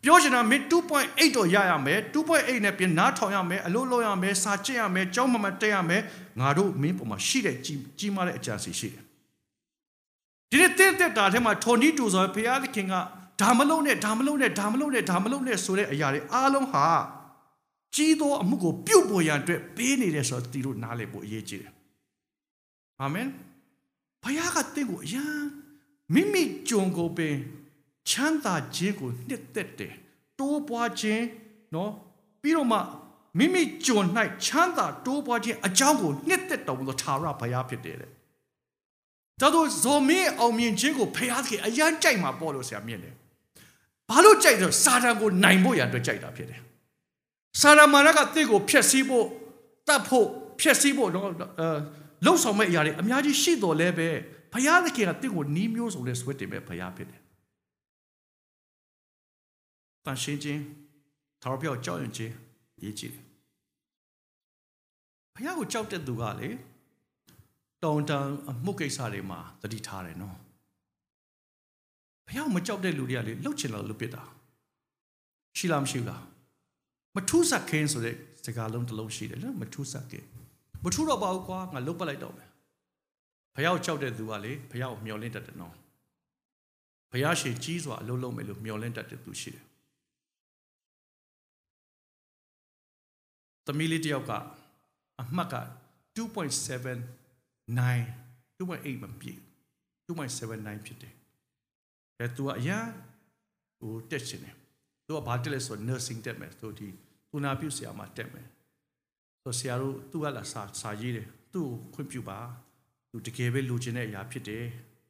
ပြောချင်တာမင်း2.8တော့ရရမယ်2.8နဲ့ပြင်နားထောင်ရမယ်အလုပ်လုပ်ရမယ်စာကျင့်ရမယ်ကြောင်းမမတက်ရမယ်ငါတို့မင်းပေါ်မှာရှိတဲ့ကြီးကြီးမားတဲ့အကြံစီရှိတယ်ဒီနေ့တင့်တက်တာထဲမှာထော်နီတူဆိုဘုရားသခင်ကဒါမလုံးနဲ့ဒါမလုံးနဲ့ဒါမလုံးနဲ့ဒါမလုံးနဲ့ဆိုတဲ့အရာတွေအားလုံးဟာကြီးသောအမှုကိုပြုတ်ပေါ်ရန်အတွက်ပေးနေတယ်ဆိုတော့တီတို့နားလည်ဖို့အရေးကြီးတယ်အာမင်ဘုရားကတင့်ကိုအရန် မိမိကြုံကိုပင်ချမ်းသာခြင်းကိုနှစ်သက်တယ်တိုးပွားခြင်းနော်ပြီးတော့မှမိမိကြုံ၌ချမ်းသာတိုးပွားခြင်းအကြောင်းကိုနှစ်သက်တော်မူသောသာရဘုရားဖြစ်တယ်တဲ့ဒါတော့ဇော်မင်းအောင်မြင်ခြင်းကိုဖျားသခင်အရန်ကြိုက်မှာပေါ့လို့ဆရာမြင်တယ်ဘာလို့ကြိုက်တော့စာတန်ကိုနိုင်ဖို့ရန်အတွက်ကြိုက်တာဖြစ်တယ်စာတန်မာနကတင့်ကိုဖျက်ဆီးဖို့တတ်ဖို့ဖျက်ဆီးဖို့တော့အဲလှုပ်ဆောင်မဲ့အရာတွေအများကြီးရှိတော်လဲပဲ ဘုရားသခင်ကတင့်ကိုနီးမျိုးစုံနဲ့ဆွဲတင်မဲ့ဘုရားဖြစ်တယ်တန်ရှင်းခြင်းသာရပြောက်ကြောက်ရွံ့ခြင်းရေးကြည့်တယ်ဘုရားကိုကြောက်တဲ့သူကလေတောင်တန်အမှုကိစ္စတွေမှာတတိထားတယ်နော်ဘုရားမကြောက်တဲ့လူတွေကလေလှုပ်ချင်လို့လှုပ်ပစ်တာရှိလားမရှိဘူးလားမထူးဆက်ခင်းဆိုတဲ့စကားလုံးတစ်လုံးရှိတယ်နော်မထူးဆက်ခင်းမထူးတော့ပါဘူးကွာငါလှုပ်ပတ်လိုက်တော့မယ် ဘုရားကိုကြောက်တဲ့သူကလေဘုရားကိုမျှော်လင့်တတ်တယ်နော်ဘုရားရှင်ကြီးစွာအလုံးလုံးမယ်လို့မျှော်လင့်တတ်တဲ့သူရှိတယ်သမီးလေးတယောက်ကအမှတ်က2.7 9 2.8မပြည့်2.79ဖြစ်တယ်။အဲသူကအရာဟိုတက်ချင်တယ်။သူကဘာတက်လဲဆို nursing တက်မယ်သူဒီသူနာပြုဆရာမတက်မယ်။ဆိုဆရာတို့သူကလာစာစာရေးတယ်။သူ့ကိုခွင့်ပြုပါ။ သူတကယ်ပဲလိုချင်တဲ့အရာဖြစ်တယ်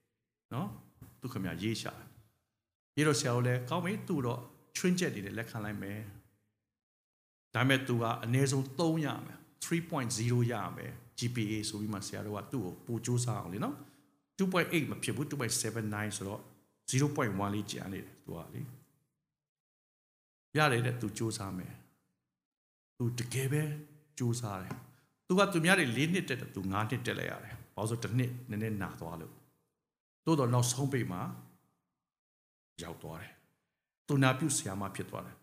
။နော်။သူခင်ဗျရေးရှာ။ရေးတော့ဆရာတို့လည်းကောင်းပြီသူတော့ချွင်းချက်တွေလည်းလက်ခံလိုက်မယ်။ဒါပေမဲ့သူကအနည်းဆုံး3ရမယ်3.0ရမယ် GPA ဆိုပြီးမှဆရာတို့ကသူ့ကိုပို့စူးစမ်းအောင်လေနော်2.8မဖြစ်ဘူး2.79ဆိုတော့0.1လေးကျန်နေတယ်သူကလေရတယ်တဲ့သူစူးစမ်းမယ်သူတကယ်ပဲစူးစမ်းတယ်သူကသူများတွေ၄နှစ်တက်တယ်သူ၅နှစ်တက်လိုက်ရတယ် ဘာလို့ဆိုတစ်နှစ်နည်းနည်းနာသွားလို့တိုးတော့နောက်ဆုံးပိတ်မှာရောက်သွားတယ်သူနာပြုဆရာမဖြစ်သွားတယ်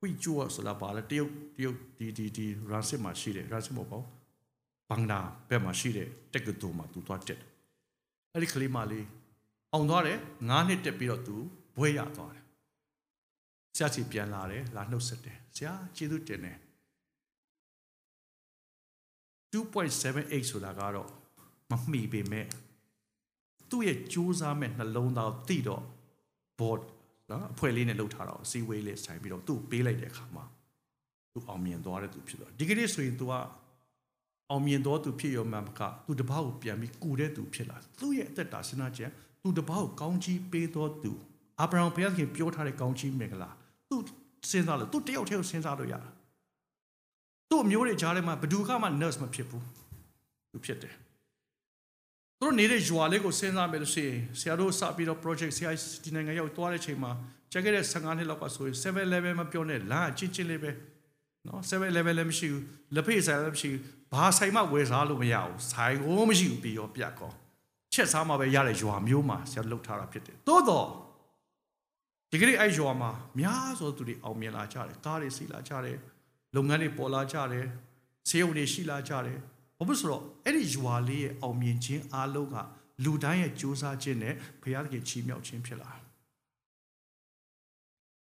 ဝိကျိုးဆိုတာဘာလဲတရုတ်တရုတ်ဒီဒီဒီရန်စစ်မှာရှိတယ်ရန်စစ်မဟုတ်ပါဘူးဘန်ဒါဘက်မှာရှိတဲ့တက်ကတူမှာသူသွားတက်တယ်အဲ့ဒီကလေးမလေးအောင်သွားတယ်၅နှစ်တက်ပြီးတော့သူဘွဲရသွားတယ်ဆရာကြီးပြန်လာတယ်လာနှုတ်ဆက်တယ်ဆရာကျေးဇူးတင်တယ်2.78ဆိုတာကတော့ မမှီပေမဲ့သူ့ရဲ့ကြိုးစားမဲ့နှလုံးသားသိတော့ board နော်အဖွဲ့လေးနဲ့လှုပ်ထားတာအစည်းအဝေးလေးဆိုင်ပြီးတော့သူ့ပေးလိုက်တဲ့အခါမှာသူအောင်မြင်သွားတဲ့သူဖြစ်သွားဒီကနေ့ဆိုရင် तू ကအောင်မြင်တော်သူဖြစ်ရောမှမကသူတပားကိုပြန်ပြီးကူတဲ့သူဖြစ်လာသူ့ရဲ့အသက်တာစဉ်းစားချက်သူတပားကိုကောင်းချီးပေးတော်သူအာဗြဟံဘုရားခင်ပြောထားတဲ့ကောင်းချီးမင်္ဂလာသူစဉ်းစားလို့သူတယောက်တည်းကိုစဉ်းစားလို့ရတာသူ့အမျိုးတွေကြားထဲမှာဘယ်သူကမှ nurse မဖြစ်ဘူးသူဖြစ်တယ် သူတို့နေတဲ့ရွာလေးကိုစဉ်းစားမယ်လို့ရှိရင်ဆရာတို့စပြီးတော့ project ဆရာဒီနိုင်ငံရောက်သွားတဲ့ချိန်မှာကျခဲ့တဲ့15နှစ်လောက်ကဆိုရင်7 level မပြောနဲ့လမ်းအချင်းချင်းလေးပဲနော်7 level လည်းမရှိဘူးလက်ဖေးဆိုင်လည်းမရှိဘူးဘာဆိုင်မှဝယ်စားလို့မရဘူးဆိုင်ကိုမရှိဘူးပြီးရောပြတ်ကောချက်စားမှပဲရတဲ့ရွာမျိုးမှာဆရာလှုပ်ထားတာဖြစ်တယ်သို့တော့ဒီကနေ့အဲ့ရွာမှာများစွာသူတွေအောင်မြင်လာကြတယ်ကားတွေစီလာကြတယ်လုပ်ငန်းတွေပေါ်လာကြတယ်ဆေးရုံတွေရှိလာကြတယ် ဘာဖြစ်ဆိုတော့အဲ့ဒီရွာလေးရဲ့အောင်မြင်ခြင်းအားလုံးကလူတိုင်းရဲ့ကြိုးစားခြင်းနဲ့ဘုရားသခင်ချီးမြှောက်ခြင်းဖြစ်လာ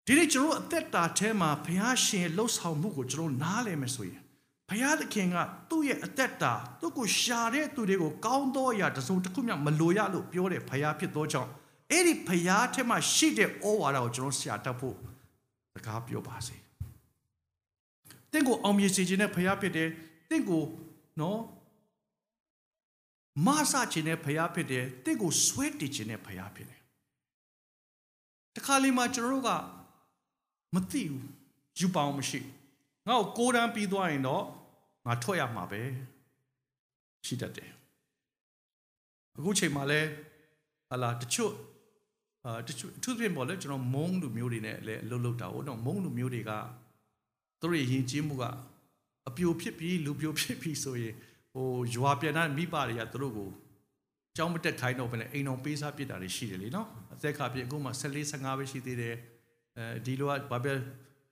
ဒီနေ့ကျွန်တော်အသက်တာထဲမှာဘုရားရှင်လှုပ်ဆောင်မှုကိုကျွန်တော်နားလည်မယ်ဆိုရင်ဘဘုရားသခင်ကသူ့ရဲ့အသက်တာသူ့ကိုရှာတဲ့သူတွေကိုကောင်းသောအရာတစ်စုံတစ်ခုမျှမလိုရလို့ပြောတယ်ဘုရားဖြစ်သောကြောင့်အဲ့ဒီဘုရားထက်မှရှိတဲ့ဩဝါဒကိုကျွန်တော်ရှာတတ်ဖို့စကားပြောပါစေတင့်ကိုအောင်မြင်စေခြင်းနဲ့ဘုရားဖြစ်တယ်တင့်ကို နော်မဆခြင်းနဲ့ဘုရားဖြစ်တယ်တင့်ကိုဆွဲတည်ခြင်းနဲ့ဘုရားဖြစ်တယ်တခါလေမှကျွန်တော်တို့ကမသိဘူးယူပေါင်းမရှိငါ့ကိုကိုးတန်းပြီးသွားရင်တော့ငါထွက်ရမှာပဲရှိတတ်တယ်အခုချိန်မှာလဲဟာလာတချို့အာတချို့သူပြင်ပေါ်လဲကျွန်တော်မုန်းလူမျိုးတွေနဲ့လည်းအလုပ်လုပ်တာဟုတ်တော့မုန်းလူမျိုးတွေကသူတို့ရဲ့ယဉ်ကျေးမှုက အပြိုဖြစ်ပြီးလူပြိုဖြစ်ပြီးဆိုရင်ဟိုရွာပြန်တဲ့မိဘတွေကသူတို့ကိုကြောင်းမတက်ခိုင်းတော့ဘဲနဲ့အိမ်အောင်ပေးစားပြစ်တာတွေရှိတယ်လေနော်အသက်ခါပြည့်အခုမှ14 15ပဲရှိသေးတယ်အဲဒီလိုကဘာပဲ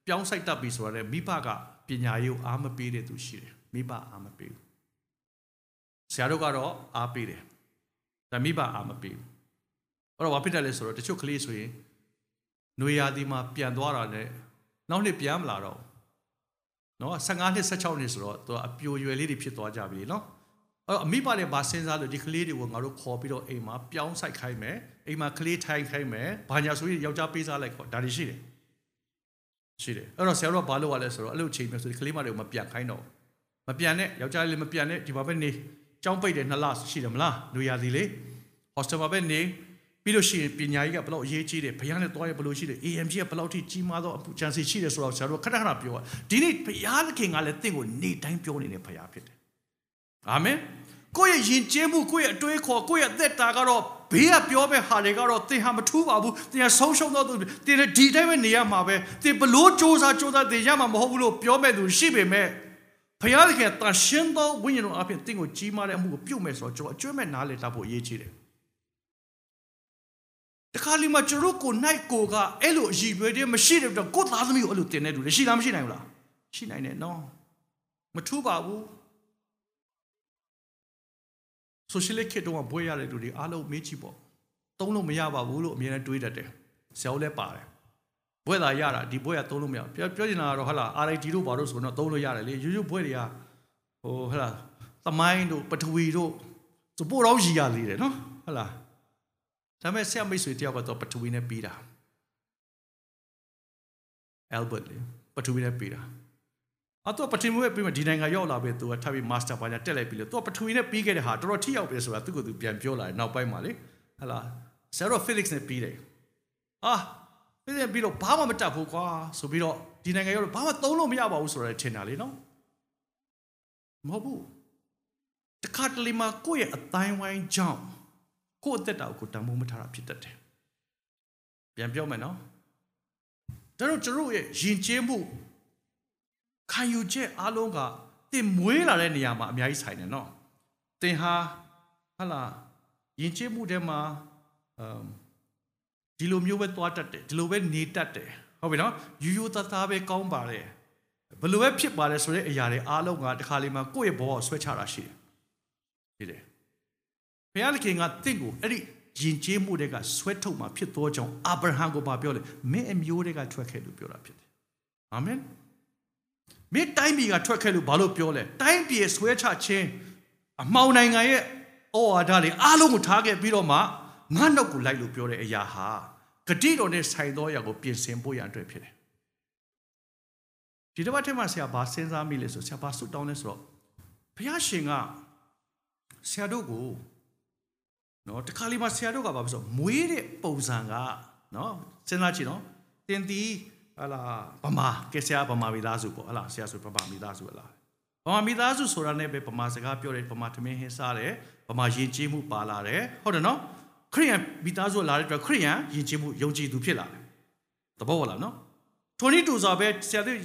ပြောင်းဆိုင်တက်ပြီဆိုတော့မိဘကပညာရေးကိုအားမပေးတဲ့သူရှိတယ်မိဘအားမပေးဘူးဆရာတို့ကတော့အားပေးတယ်ဒါမိဘအားမပေးဘူးအဲ့တော့ဘာဖြစ်တယ်လဲဆိုတော့တချို့ကလေးဆိုရင်ຫນွေရာသီမှာပြန်သွားတာနဲ့နောက်နှစ်ပြန်မလာတော့ နော်15နှစ်16နှစ်ဆိုတော့သူအပြိုရွယ်လေးတွေဖြစ်သွားကြပြီနော်အဲ့တော့အမိပါလည်းဗာစဉ်းစားလို့ဒီကလေးတွေကိုငါတို့ခေါ်ပြီးတော့အိမ်မှာပြောင်းဆိုင်ခိုင်းမယ်အိမ်မှာကလေးထိုင်ခိုင်းမယ်ဘာညာဆိုရင်ယောက်ျားပေးစားလိုက်ခေါ်ဒါတွေရှိတယ်ရှိတယ်အဲ့တော့ဆရာတို့ကဘာလုပ်ရလဲဆိုတော့အဲ့လိုချိန်မျိုးဆိုဒီကလေးမတွေကိုမပြန်ခိုင်းတော့မပြန်နဲ့ယောက်ျားလေးမပြန်နဲ့ဒီမှာပဲနေကြောင်းပိတ်တယ်နှစ်လရှိတယ်မလားလူရသည်လေဟော့စတယ်မှာပဲနေ ပြီးလို့ရှိရင်ပညာရေးကဘယ်လောက်အရေးကြီးတယ်ဘုရားနဲ့တွားရဘယ်လိုရှိတယ် AMG ကဘယ်လောက်ထိကြီးမားသောအပူချန်စီရှိတယ်ဆိုတော့ဆရာတို့ခဏခဏပြောတာဒီနေ့ဘုရားသခင်ကလည်းတင့်ကိုနေတိုင်းပြောနေတဲ့ဘုရားဖြစ်တယ်အာမင်ကိုယ့်ရဲ့ယဉ်ကျေးမှုကိုယ့်ရဲ့အတွေးခေါ်ကိုယ့်ရဲ့အသက်တာကတော့ဘေးကပြောမဲ့ဟာတွေကတော့သင်ဟာမထူးပါဘူးသင်ဟာဆုံးရှုံးတော့သူသင်ဒီတိုင်းပဲနေရမှာပဲသင်ဘလို့စ조사စ조사သင်ရမှာမဟုတ်ဘူးလို့ပြောမဲ့သူရှိပေမဲ့ဘုရားသခင်တန်ရှင်းသောဝိညာဉ်တော်အပြင်သင်ကိုကြီးမားတဲ့အမှုကိုပြုတ်မဲ့ဆိုတော့ကျွန်တော်အကျွမ်းမဲ့နားလေတတ်ဖို့အရေးကြီးတယ် တခါလီမှာကျွန်တော်ကိုနိုင်ကိုကအဲ့လိုအည်ရွယ်တဲ့မရှိတဲ့တော့ကိုသားသမီးကိုအဲ့လိုတင်နေတူလေရှိလားမရှိနိုင်ဘူးလားရှိနိုင်တယ်နော်မထူးပါဘူးဆိုရှယ်လစ်ခေတ်တုန်းကဘွဲရတဲ့လူတွေအားလုံးမေးကြည့်ပေါ့သုံးလို့မရပါဘူးလို့အမြဲတမ်းတွေးတတ်တယ်ဆရာဦးလည်းပါတယ်ဘွဲသာရတာဒီဘွဲကသုံးလို့မရပြောပြောချင်တာကတော့ဟာလာ RIT တို့ဘာလို့ဆိုတော့သုံးလို့ရတယ်လေရိုးရိုးဘွဲတွေကဟိုဟာလာသမိုင်းတို့ပထဝီတို့စပို့တော့ရည်ရလေးတယ်နော်ဟာလာ ဒါပေမဲ့ဆရာမိတ်ဆွေတယောက်ကတော့ပထဝီနဲ့ပြီးတာ Albert လေပထဝီနဲ့ပြီးတာအတော့ပထဝီနဲ့ပြီးမှဒီနိုင်ငံရောက်လာပဲသူကထပ်ပြီး master ဘာညာတက်လိုက်ပြီလေသူကပထဝီနဲ့ပြီးခဲ့တဲ့ဟာတော်တော်ထိရောက်ပြီဆိုတာသူကသူပြန်ပြောလာတယ်နောက်ပိုင်းမှာလေဟလာဆရာတော့ Felix နဲ့ပြီးတယ်အာပြီးတယ်ပြီးတော့ဘာမှမတတ်ဘူးကွာဆိုပြီးတော့ဒီနိုင်ငံရောက်တော့ဘာမှသုံးလို့မရပါဘူးဆိုတော့ထင်တာလေနော်မဟုတ်ဘူးတခါတလေမှာကိုယ့်ရဲ့အတိုင်းဝိုင်းကြောင့် ကိုယ့်အသက်တာကိုတန်ဖိုးမထားတာဖြစ်တတ်တယ်ပြန်ပြောမယ်နော်ဒါတော့ကျွန်တော်ရဲ့ယဉ်ကျေးမှုခံယူချက်အားလုံးကတင်မွေးလာတဲ့နေရာမှာအများကြီးဆိုင်တယ်နော်တင်ဟာဟလာယဉ်ကျေးမှုထဲမှာအမ်ဒီလိုမျိုးပဲသွားတတ်တယ်ဒီလိုပဲနေတတ်တယ်ဟုတ်ပြီနော်ယူယူသားသားပဲကောင်းပါတယ်ဘယ်လိုပဲဖြစ်ပါတယ်ဆိုတဲ့အရာတွေအားလုံးကတခါလေးမှာကိုယ့်ရဲ့ဘဝကိုဆွဲချတာရှိတယ်ရှိတယ် ဘုရားသခင်ကတင့်ကိုအဲ့ဒီယဉ်ကျေးမှုတွေကဆွဲထုတ်มาဖြစ်သောကြောင့်အာဗြဟံကိုပြောလဲမင်းအမျိုးတွေကထွက်ခဲ့လို့ပြောတာဖြစ်တယ်အာမင်မင်းတိုင်းပြည်ကထွက်ခဲ့လို့ဘာလို့ပြောလဲတိုင်းပြည်ဆွဲချခြင်းအမှောင်နိုင်ငံရဲ့ဩဝါဒတွေအားလုံးကိုထားခဲ့ပြီးတော့မှငါနှုတ်ကိုလိုက်လို့ပြောတဲ့အရာဟာဂတိတော်နဲ့ဆိုင်သောအရာကိုပြင်ဆင်ဖို့ရန်အတွက်ဖြစ်တယ်ဒီတစ်ပတ်ထဲမှာဆရာဘာစဉ်းစားမိလဲဆိုဆရာဘာဆွတောင်းလဲဆိုတော့ဘုရားရှင်ကဆရာတို့ကို နော်တခါလေးမှာဆရာတို့ကဘာဖြစ်ဆိုမွေးတဲ့ပုံစံကနော်စဉ်းစားကြည့်နော်တင်တီဟလာဗမာကဲဆရာဗမာမိသားစုပေါ့ဟလာဆရာဆိုဗမာမိသားစုဟလာဗမာမိသားစုဆိုတာနဲ့ပဲဗမာစကားပြောတယ်ဗမာသမင်းဟင်းစားတယ်ဗမာယဉ်ကျေးမှုပါလာတယ်ဟုတ်တယ်နော်ခရိယန်မိသားစုလာတဲ့အတွက်ခရိယန်ယဉ်ကျေးမှုယုံကြည်သူဖြစ်လာတယ်သဘောဟုတ်လားနော်ထိုနည်းတူစွာပဲဆရာတို့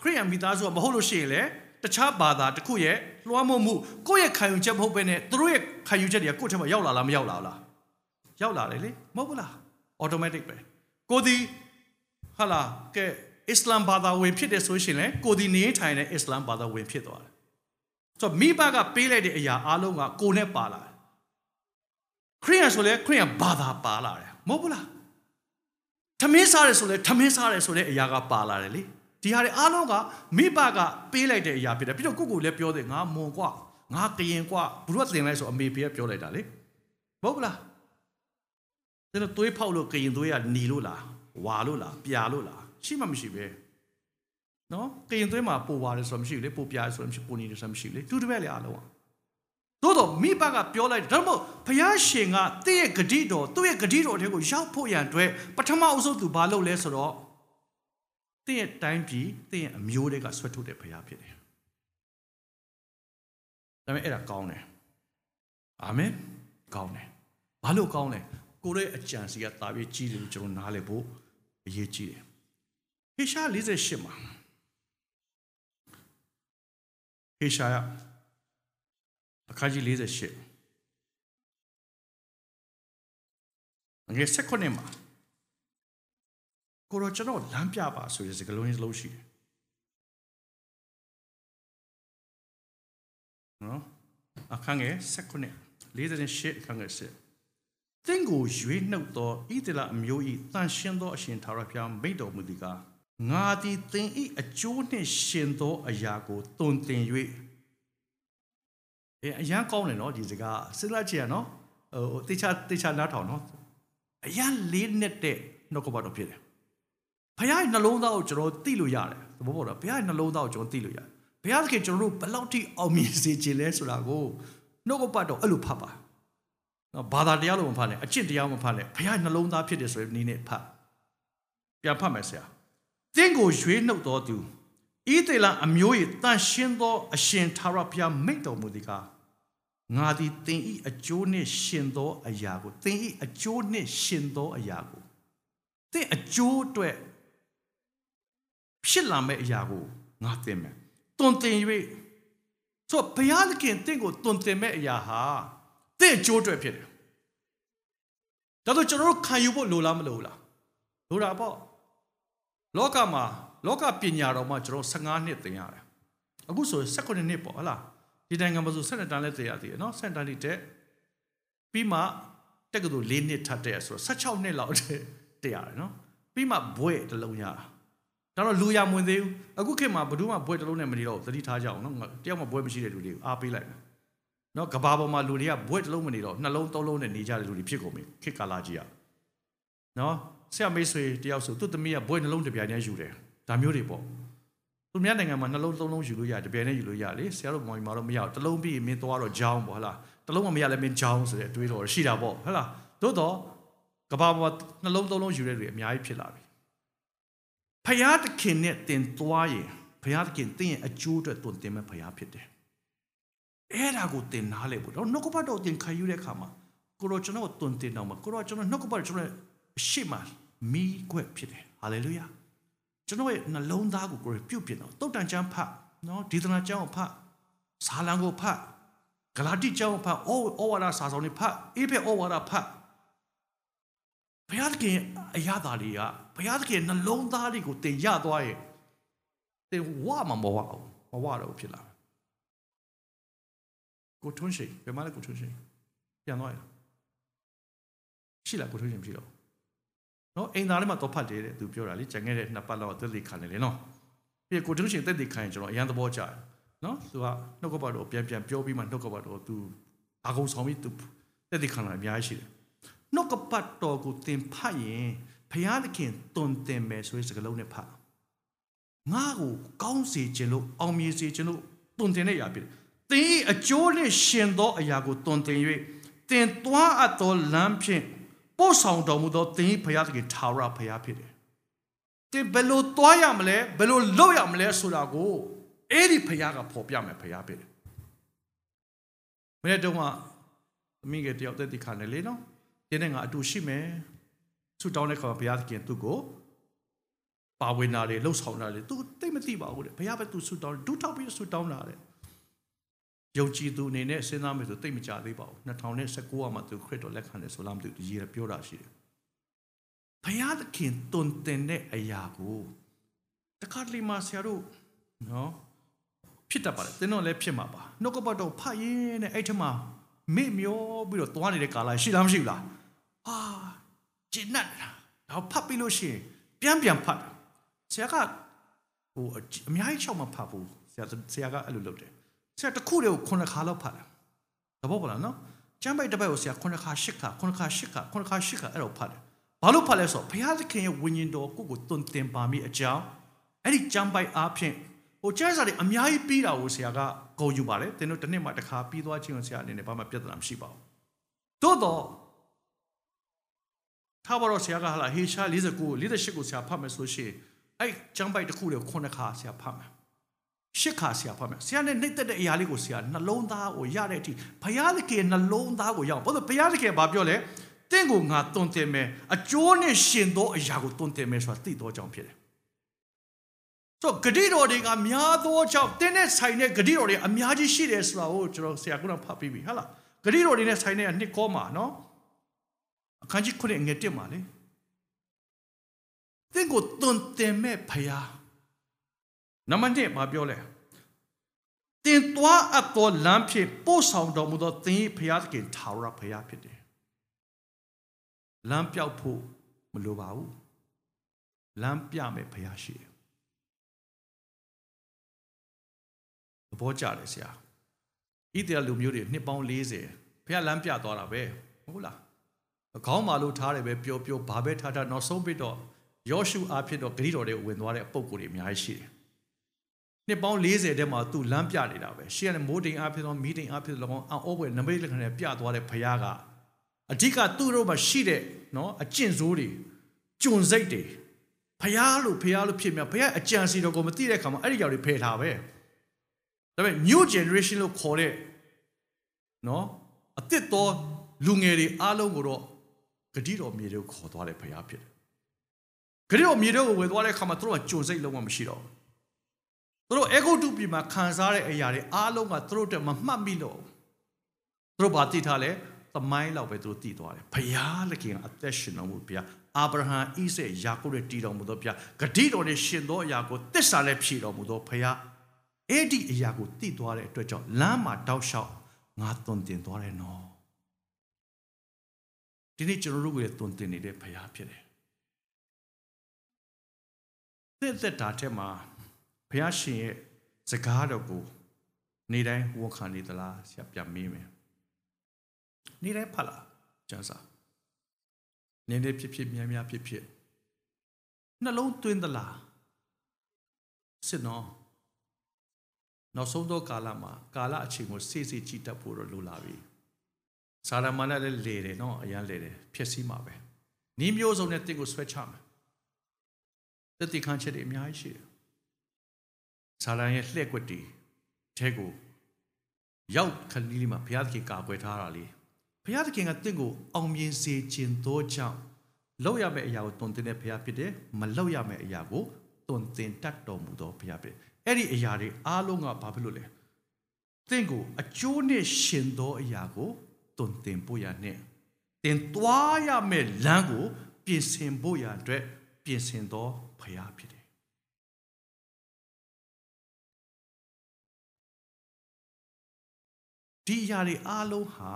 ခရိယန်မိသားစုကမဟုတ်လို့ရှိရင်လေ တခြားဘာသာတစ်ခုရဲ့လွှမ်းမိုးမှုကိုယ့်ရဲ့ခံယူချက်မဟုတ်ဘဲနဲ့သူတို့ရဲ့ခံယူချက်တွေကကိုယ့်ထက်မှာရောက်လာလားမရောက်လာလားရောက်လာတယ်လေမဟုတ်ဘူးလား automatic ပဲကိုဒီဟာလာကဲအစ္စလမ်ဘာသာဝင်ဖြစ်တယ်ဆိုရှင်လေကိုဒီနေထိုင်တဲ့အစ္စလမ်ဘာသာဝင်ဖြစ်သွားတယ်ဆိုတော့မိဘကပေးလိုက်တဲ့အရာအလုံးကကိုနဲ့ပါလာတယ်ခရိယန်ဆိုလဲခရိယန်ဘာသာပါလာတယ်မဟုတ်ဘူးလားထမင်းစားတယ်ဆိုလဲထမင်းစားတယ်ဆိုတဲ့အရာကပါလာတယ်လေ ဒီဟာတွေအားလုံးကမိဘကပေးလိုက်တဲ့အရာဖြစ်တယ်ပြီးတော့ကိုကိုလည်းပြောတယ်ငါမွန်ကွာငါကရင်ကွာဘုရားတင်လိုက်ဆိုအမေဖေကပြောလိုက်တာလေမဟုတ်လားဒါတော့သွေးဖောက်လို့ကရင်သွေးကหนีလို့လားဝါလို့လားပြာလို့လားရှိမှမရှိပဲနော်ကရင်သွေးမှာပိုဝါတယ်ဆိုတော့မရှိဘူးလေပိုပြာဆိုတော့မရှိပိုနေတယ်ဆိုတော့မရှိဘူးလေတူတပည့်လေအားလုံးอ่ะသို့တော့မိဘကပြောလိုက်တယ်ဒါမှမဟုတ်ဘုရားရှင်ကတည့်ရဲ့ဂတိတော်သူ့ရဲ့ဂတိတော်တွေကိုရောက်ဖို့ရန်အတွက်ပထမအဆုံးသူဘာလုပ်လဲဆိုတော့တ င့်ရဲ့တိုင်းပြည်တင့်ရဲ့အမျိုးတွေကဆွတ်ထုတ်တဲ့ဘုရားဖြစ်တယ်။ဒါပေမဲ့အဲ့ဒါကောင်းတယ်။အာမင်။ကောင်းတယ်။ဘာလို့ကောင်းလဲ။ကိုယ်ရဲ့အကြံစီကတာပြီးကြီးတယ်လို့ကျွန်တော်နားလည်ဖို့အရေးကြီးတယ်။ဟေရှာ48မှာဟေရှာယအခန်းကြီး48ငွေ16မှာ ကိုရောကျွန်တော်လမ်းပြပါဆိုရစကလုံးရင်းစလုံးရှိတယ်နော်အခန်းငယ်16 48အခန်းငယ်7သင်ကိုရွေးနှုတ်သောဣသလအမျိုး၏တန်ရှင်းသောအရှင်သာရဖျားမိတ်တော်မူသည်ကားငါသည်သင်၏အကျိုးနှင့်ရှင်သောအရာကိုတုံတင်၍အဲအရန်ကောင်းတယ်နော်ဒီစကားစဉ်းစားကြည့်ရနော်ဟိုတေချာတေချာနားထောင်နော်အရန်လေးနဲ့တဲ့နှုတ်ကပတ်တော်ဖြစ်တယ် ဘုရားရဲ့နှလုံးသားကိုကျွန်တော်သိလို့ရတယ်သဘောပေါက်တော့ဘုရားရဲ့နှလုံးသားကိုကျွန်တော်သိလို့ရတယ်ဘုရားသခင်ကျွန်တော်တို့ဘယ်လောက်ထိအောင်မြင်စေခြင်းလဲဆိုတာကိုနှုတ်ကပတ်တော်အဲ့လိုဖတ်ပါနော်ဘာသာတရားလို့မဖတ်နဲ့အကျင့်တရားမဖတ်နဲ့ဘုရားနှလုံးသားဖြစ်တယ်ဆိုတဲ့နည်းနဲ့ဖတ်ပြန်ဖတ်မယ်ဆရာသင်ကိုရွေးနှုတ်တော်သူဤတေလအမျိုး၏တန်ရှင်းသောအရှင်သာရဘုရားမိတ်တော်မူသည်ကားငါသည်သင်ဤအကျိုးနှင့်ရှင်သောအရာကိုသင်ဤအကျိုးနှင့်ရှင်သောအရာကိုသင်အကျိုးအတွက် ဖြစ်လာမဲ့အရာကိုငါသိမယ်တွင်တင်၍ဆိုဘုရားသခင်တင့်ကိုတွင်တင်မဲ့အရာဟာတင့်အကျိုးအတွက်ဖြစ်တယ်ဒါဆိုကျွန်တော်တို့ခံယူဖို့လိုလားမလိုလားလိုတာပေါ့လောကမှာလောကပညာတော်မှာကျွန်တော်15နှစ်သင်ရတယ်အခုဆို16နှစ်ပေါ့ဟလားဒီနိုင်ငံမှာဆို17တန်းလဲသင်ရသေးတယ်နော်17တန်းလေးတက်ပြီးမှတက္ကသိုလ်၄နှစ်ထပ်တဲ့ဆိုတော့16နှစ်လောက်တက်ရတယ်နော်ပြီးမှဘွဲ့တစ်လုံးရတာ ဒါတော့လူရမဝင်သေးဘူးအခုခေတ်မှာဘယ်သူမှဘွဲ့တစ်လုံးနဲ့မနေတော့သတိထားကြအောင်နော်တယောက်မှဘွဲ့မရှိတဲ့လူတွေကိုအားပေးလိုက်မယ်နော်ကဘာပေါ်မှာလူတွေကဘွဲ့တစ်လုံးမနေတော့နှလုံးသုံးလုံးနဲ့နေကြတဲ့လူတွေဖြစ်ကုန်ပြီခေတ်ကာလကြီးอ่ะနော်ဆရာမေးဆွေတယောက်ဆိုသူ့သမီးကဘွဲ့နှလုံးတစ်ပြိုင်တည်းယူတယ်ဒါမျိုးတွေပေါ့သူများနိုင်ငံမှာနှလုံးသုံးလုံးယူလို့ရတယ်တပြိုင်တည်းယူလို့ရလေဆရာတို့မြန်မာတော့မရဘူးတစ်လုံးပြီးမင်းသွားတော့ဂျောင်းပေါ့ဟလားတစ်လုံးမမရလဲမင်းဂျောင်းဆိုတဲ့အတွေးတော်ရှိတာပေါ့ဟလားသို့တော့ကဘာပေါ်နှလုံးသုံးလုံးယူတဲ့တွေအများကြီးဖြစ်လာပြီ ဖယားသခင်နဲ့တင်သွားရင်ဖယားသခင်တင်ရဲ့အကျိုးအတွက်တွင်တင်မဲ့ဖယားဖြစ်တယ်အဲ့ဒါကိုတင်နားလေဖို့တော့နှုတ်ကပတ်တော်တင်ခံယူတဲ့အခါမှာကိုရောကျွန်တော်တွင်တင်တော့မှာကိုရောကျွန်တော်နှုတ်ကပတ်ကျွန်တော်အရှိမမီးခွက်ဖြစ်တယ်ဟာလေလုယာကျွန်တော်ရဲ့နှလုံးသားကိုကိုယ်ပြုတ်ပြင်တော့တုတ်တန်ချမ်းဖတ်နော်ဒေသနာကျမ်းကိုဖတ်ဇာလံကိုဖတ်ဂလာတိကျမ်းကိုဖတ်ဩဩဝါဒစာဆောင်တွေဖတ်အေးဖက်ဩဝါဒဖတ် ဘုရားသခင်အရာသားတွေကဘုရားသခင်နှလုံးသားတွေကိုတင်ရသွားရဲ့တင်ဝမှာမဝအောင်မဝတော့ဖြစ်လာကိုထွန်းရှိဘယ်မှာလဲကိုထွန်းရှိပြန်သွားရရှိလားကိုထွန်းရှိမရှိတော့နော်အိမ်သားထဲမှာတော့ဖတ်တယ်တဲ့သူပြောတာလေကြံခဲ့တဲ့နှစ်ပတ်လောက်သက်သေခံတယ်လေနော်ပြီးကိုထွန်းရှိသက်သေခံရင်ကျွန်တော်အရန်သဘောကျတယ်နော်သူကနှုတ်ကပတ်တော့ပြန်ပြန်ပြောပြီးမှနှုတ်ကပတ်တော့သူအာကုံဆောင်ပြီးသူသက်သေခံလာအများကြီးရှိတယ် နှုတ်ကပတ်တော်ကိုသင်ဖတ်ရင်ဘုရားသခင်တွင်တင်မယ်ဆိုတဲ့စကားလုံးနဲ့ဖတ်ငါ့ကိုကောင်းစေခြင်းလို့အောင်မြင်စေခြင်းလို့တွင်တင်တဲ့ຢာဖြစ်တယ်သင်၏အကျိုးနှင့်ရှင်သောအရာကိုတွင်တင်၍သင်သွားအပ်သောလမ်းဖြင့်ပို့ဆောင်တော်မူသောသင်၏ဘုရားသခင်ထာဝရဘုရားဖြစ်တယ်။သင်ဘယ်လိုသွားရမလဲဘယ်လိုလုပ်ရမလဲဆိုတာကိုအဲ့ဒီဘုရားကဖော်ပြမယ်ဘုရားဖြစ်တယ်။မနေ့တုန်းကသမီးကတယောက်တက်တိခါနေလေနော်။ ဒီနေ့ငါအတူရှိမယ်။သူတောင်းတဲ့ခါဘုရားသခင်သူ့ကိုပါဝင်တာလေလှုပ်ဆောင်တာလေသူသိမသိပါဘူးတဲ့။ဘုရားပဲသူဆူတောင်းဒုထောက်ပြီးဆူတောင်းတာတဲ့။ယုံကြည်သူအနေနဲ့စဉ်းစားမယ်ဆိုသိမကြသေးပါဘူး2019မှာသူခရစ်တော်လက်ခံတယ်ဆိုလားမသိဘူးရေးရပြောတာရှိတယ်ဘုရားသခင်တွင်တင်တဲ့အရာကိုတခါတလေမှဆရာတို့နော်ဖြစ်တတ်ပါတယ်တင်းတော့လည်းဖြစ်မှာပါနှုတ်ကပတ်တော်ဖတ်ရင်းနဲ့အဲ့ထမှာမေ့မျောပြီးတော့သွားနေတဲ့ကာလရှိလားမရှိဘူးလား ဟာဂျင်းနတ်တော့ဖတ်ပြီးလို့ရှိရင်ပြန်ပြန်ဖတ်ဆရာကဟဟိုအများကြီးချောက်မဖတ်ဘူးဆရာဆရာကအဲ့လိုလုပ်တယ်ဆရာတစ်ခုတည်းကိုခုနှစ်ခါလောက်ဖတ်တယ်သဘောပေါက်လားနော်ကျမ်းပိုက်တစ်ပိုက်ကိုဆရာခုနှစ်ခါရှစ်ခါခုနှစ်ခါရှစ်ခါခုနှစ်ခါရှစ်ခါအဲ့လိုဖတ်တယ်ဘာလို့ဖတ်လဲဆိုတော့ဘုရားသခင်ရဲ့ဝိညာဉ်တော်ကိုကိုတွင်တင်ပါမိအကြောင်းအဲ့ဒီကျမ်းပိုက်အားဖြင့်ဟိုကျမ်းစာတွေအများကြီးပြီးတာကိုဆရာကဂုဏ်ယူပါတယ်သင်တို့တစ်နှစ်မှတစ်ခါပြီးသွားခြင်းကိုဆရာအနေနဲ့ဘာမှပြဿနာမရှိပါဘူးသို့တော့ ထားပါတော့ဆရာကဟာလာဟေရှာ49 48ကိုဆရာဖတ်မယ်ဆိုရှင်အဲ့ကျမ်းပိုက်တစ်ခုတည်းခုနှစ်ခါဆရာဖတ်မယ်ရှစ်ခါဆရာဖတ်မယ်ဆရာနဲ့နှိမ့်သက်တဲ့အရာလေးကိုဆရာနှလုံးသားကိုရတဲ့အထိဘုရားသခင်နှလုံးသားကိုရအောင်ဘာလို့ဘုရားသခင်ဘာပြောလဲတင့်ကိုငါတွန်တင်မယ်အကျိုးနဲ့ရှင်သောအရာကိုတွန်တင်မယ်ဆိုတာသိသောကြောင့်ဖြစ်တယ်ဆိုဂတိတော်တွေကများသောကြောင့်တင်းနဲ့ဆိုင်တဲ့ဂတိတော်တွေအများကြီးရှိတယ်ဆိုတာကိုကျွန်တော်ဆရာကဖတ်ပြီးပြီဟုတ်လားဂတိတော်တွေနဲ့ဆိုင်တဲ့နှစ်ကောမှာနော် အခန်းကြီး9ငွေ1မှာလေသင်ကိုတွန်တင်မဲ့ဖယားနံပါတ်1မှာပြောလဲတင်သွားအပ်သောလမ်းဖြင့်ပို့ဆောင်တော်မူသောသင်၏ဖယားသခင်ထာဝရဖယားဖြစ်တယ်လမ်းပြောက်ဖို့မလိုပါဘူးလမ်းပြမဲ့ဖယားရှိတယ်သဘောကျတယ်ဆရာဣသရေလလူမျိုးတွေနှစ်ပေါင်း40ဖယားလမ်းပြသွားတာပဲဟုတ်လား ခေါင်းမာလို့ထားတယ်ပဲပျော်ပျော်ဘာပဲထားထားနောက်ဆုံးပြတော့ယောရှုအားဖြင့်တော့ဂရိတော်တွေဝင်သွားတဲ့ပုံကိုယ်တွေအများကြီးရှိတယ်နှစ်ပေါင်း40တဲမှာသူလမ်းပြနေတာပဲရှေ့ကနေမိုးတိမ်အားဖြင့်တော့မီးတိမ်အားဖြင့်တော့အောပွဲနမိတ်လက္ခဏာပြသွားတဲ့ဖခင်ကအဓိကသူ့တို့မှာရှိတဲ့နော်အကျင့်ဆိုးတွေကျွန်စိတ်တွေဖခင်လို့ဖခင်လို့ဖြစ်မြဖခင်အကြံစီတော်ကိုမသိတဲ့အခါမှာအဲ့ဒီကြောင်တွေဖယ်ထားပဲဒါပေမဲ့ new generation လို့ခေါ်တဲ့နော်အစ်စ်တော်လူငယ်တွေအားလုံးကိုတော့ ဂတိတော်မြေတွေကိုခေါ်သွားတဲ့ဖခင်ဖြစ်တယ်ဂရိတော်မြေတွေကိုဝယ်သွားတဲ့အခါမှာသူတို့ကကြုံစိတ်လုံးဝမရှိတော့သူတို့အေဂုတုပြည်မှာခံစားတဲ့အရာတွေအားလုံးကသူတို့တက်မမှတ်မိလို့သူတို့ဘာသိထားလဲသမိုင်းလောက်ပဲသူတို့သိသွားတယ်ဘုရားလခင်အသက်ရှင်တော်မူဘုရားအာဗြဟံဣဇက်ယာကုပ်ရဲ့တည်တော်မူသောဘုရားဂတိတော်နဲ့ရှင်သောအရာကိုတစ္ဆာနဲ့ဖြည့်တော်မူသောဘုရားအဲ့ဒီအရာကိုသိသွားတဲ့အတွက်ကြောင့်လမ်းမှာတောက်လျှောက်ငါသွန်သင်သွားတယ်နော် ဒီနေ့ကျွန်တော်တို့ကိုသွန်သင်နေတဲ့ဘုရားဖြစ်တယ်သက်သက်တာထဲမှာဘုရားရှင်ရဲ့စကားတော်ကိုနေတိုင်းဝန်ခံနေသလားဆရာပြန်မေးမယ်နေတိုင်းဖတ်လားကျမ်းစာနေနေဖြစ်ဖြစ်များများဖြစ်ဖြစ်နှလုံးသွင်းသလားစစ်နော်နောက်ဆုံးသောကာလမှာကာလအချိန်ကိုစိစိကြည့်တတ်ဖို့တော့လိုလာပြီ စာရမဏလည်းလေတယ်နော်အရန်လေတယ်ဖြစ်စီမှာပဲနီးမျိုးစုံနဲ့တစ်ကိုဆွဲချမယ်တတိခံချက်တွေအများကြီးရှိတယ်။ဇာလန်ရဲ့လှည့်ကွက်တီထဲကိုရောက်ခလီလီမှာဘုရားသခင်ကာကွယ်ထားတာလေ။ဘုရားသခင်ကတင့်ကိုအောင်မြင်စေခြင်းသောကြောင့်လောက်ရမယ့်အရာကိုတွင်တင်တဲ့ဘုရားဖြစ်တယ်။မလောက်ရမယ့်အရာကိုတွင်တင်တတ်တော်မူသောဘုရားဖြစ်။အဲ့ဒီအရာတွေအားလုံးကဘာဖြစ်လို့လဲ။တင့်ကိုအကျိုးနဲ့ရှင်သောအရာကို တွင်တင်ဖို့ရနဲ့တင်သွားရမယ့်လမ်းကို ပြင်ဆင်ဖို့ရအတွက်ပြင်ဆင်သောဖရာဖြစ်တယ်ဒီအရာတွေအားလုံးဟာ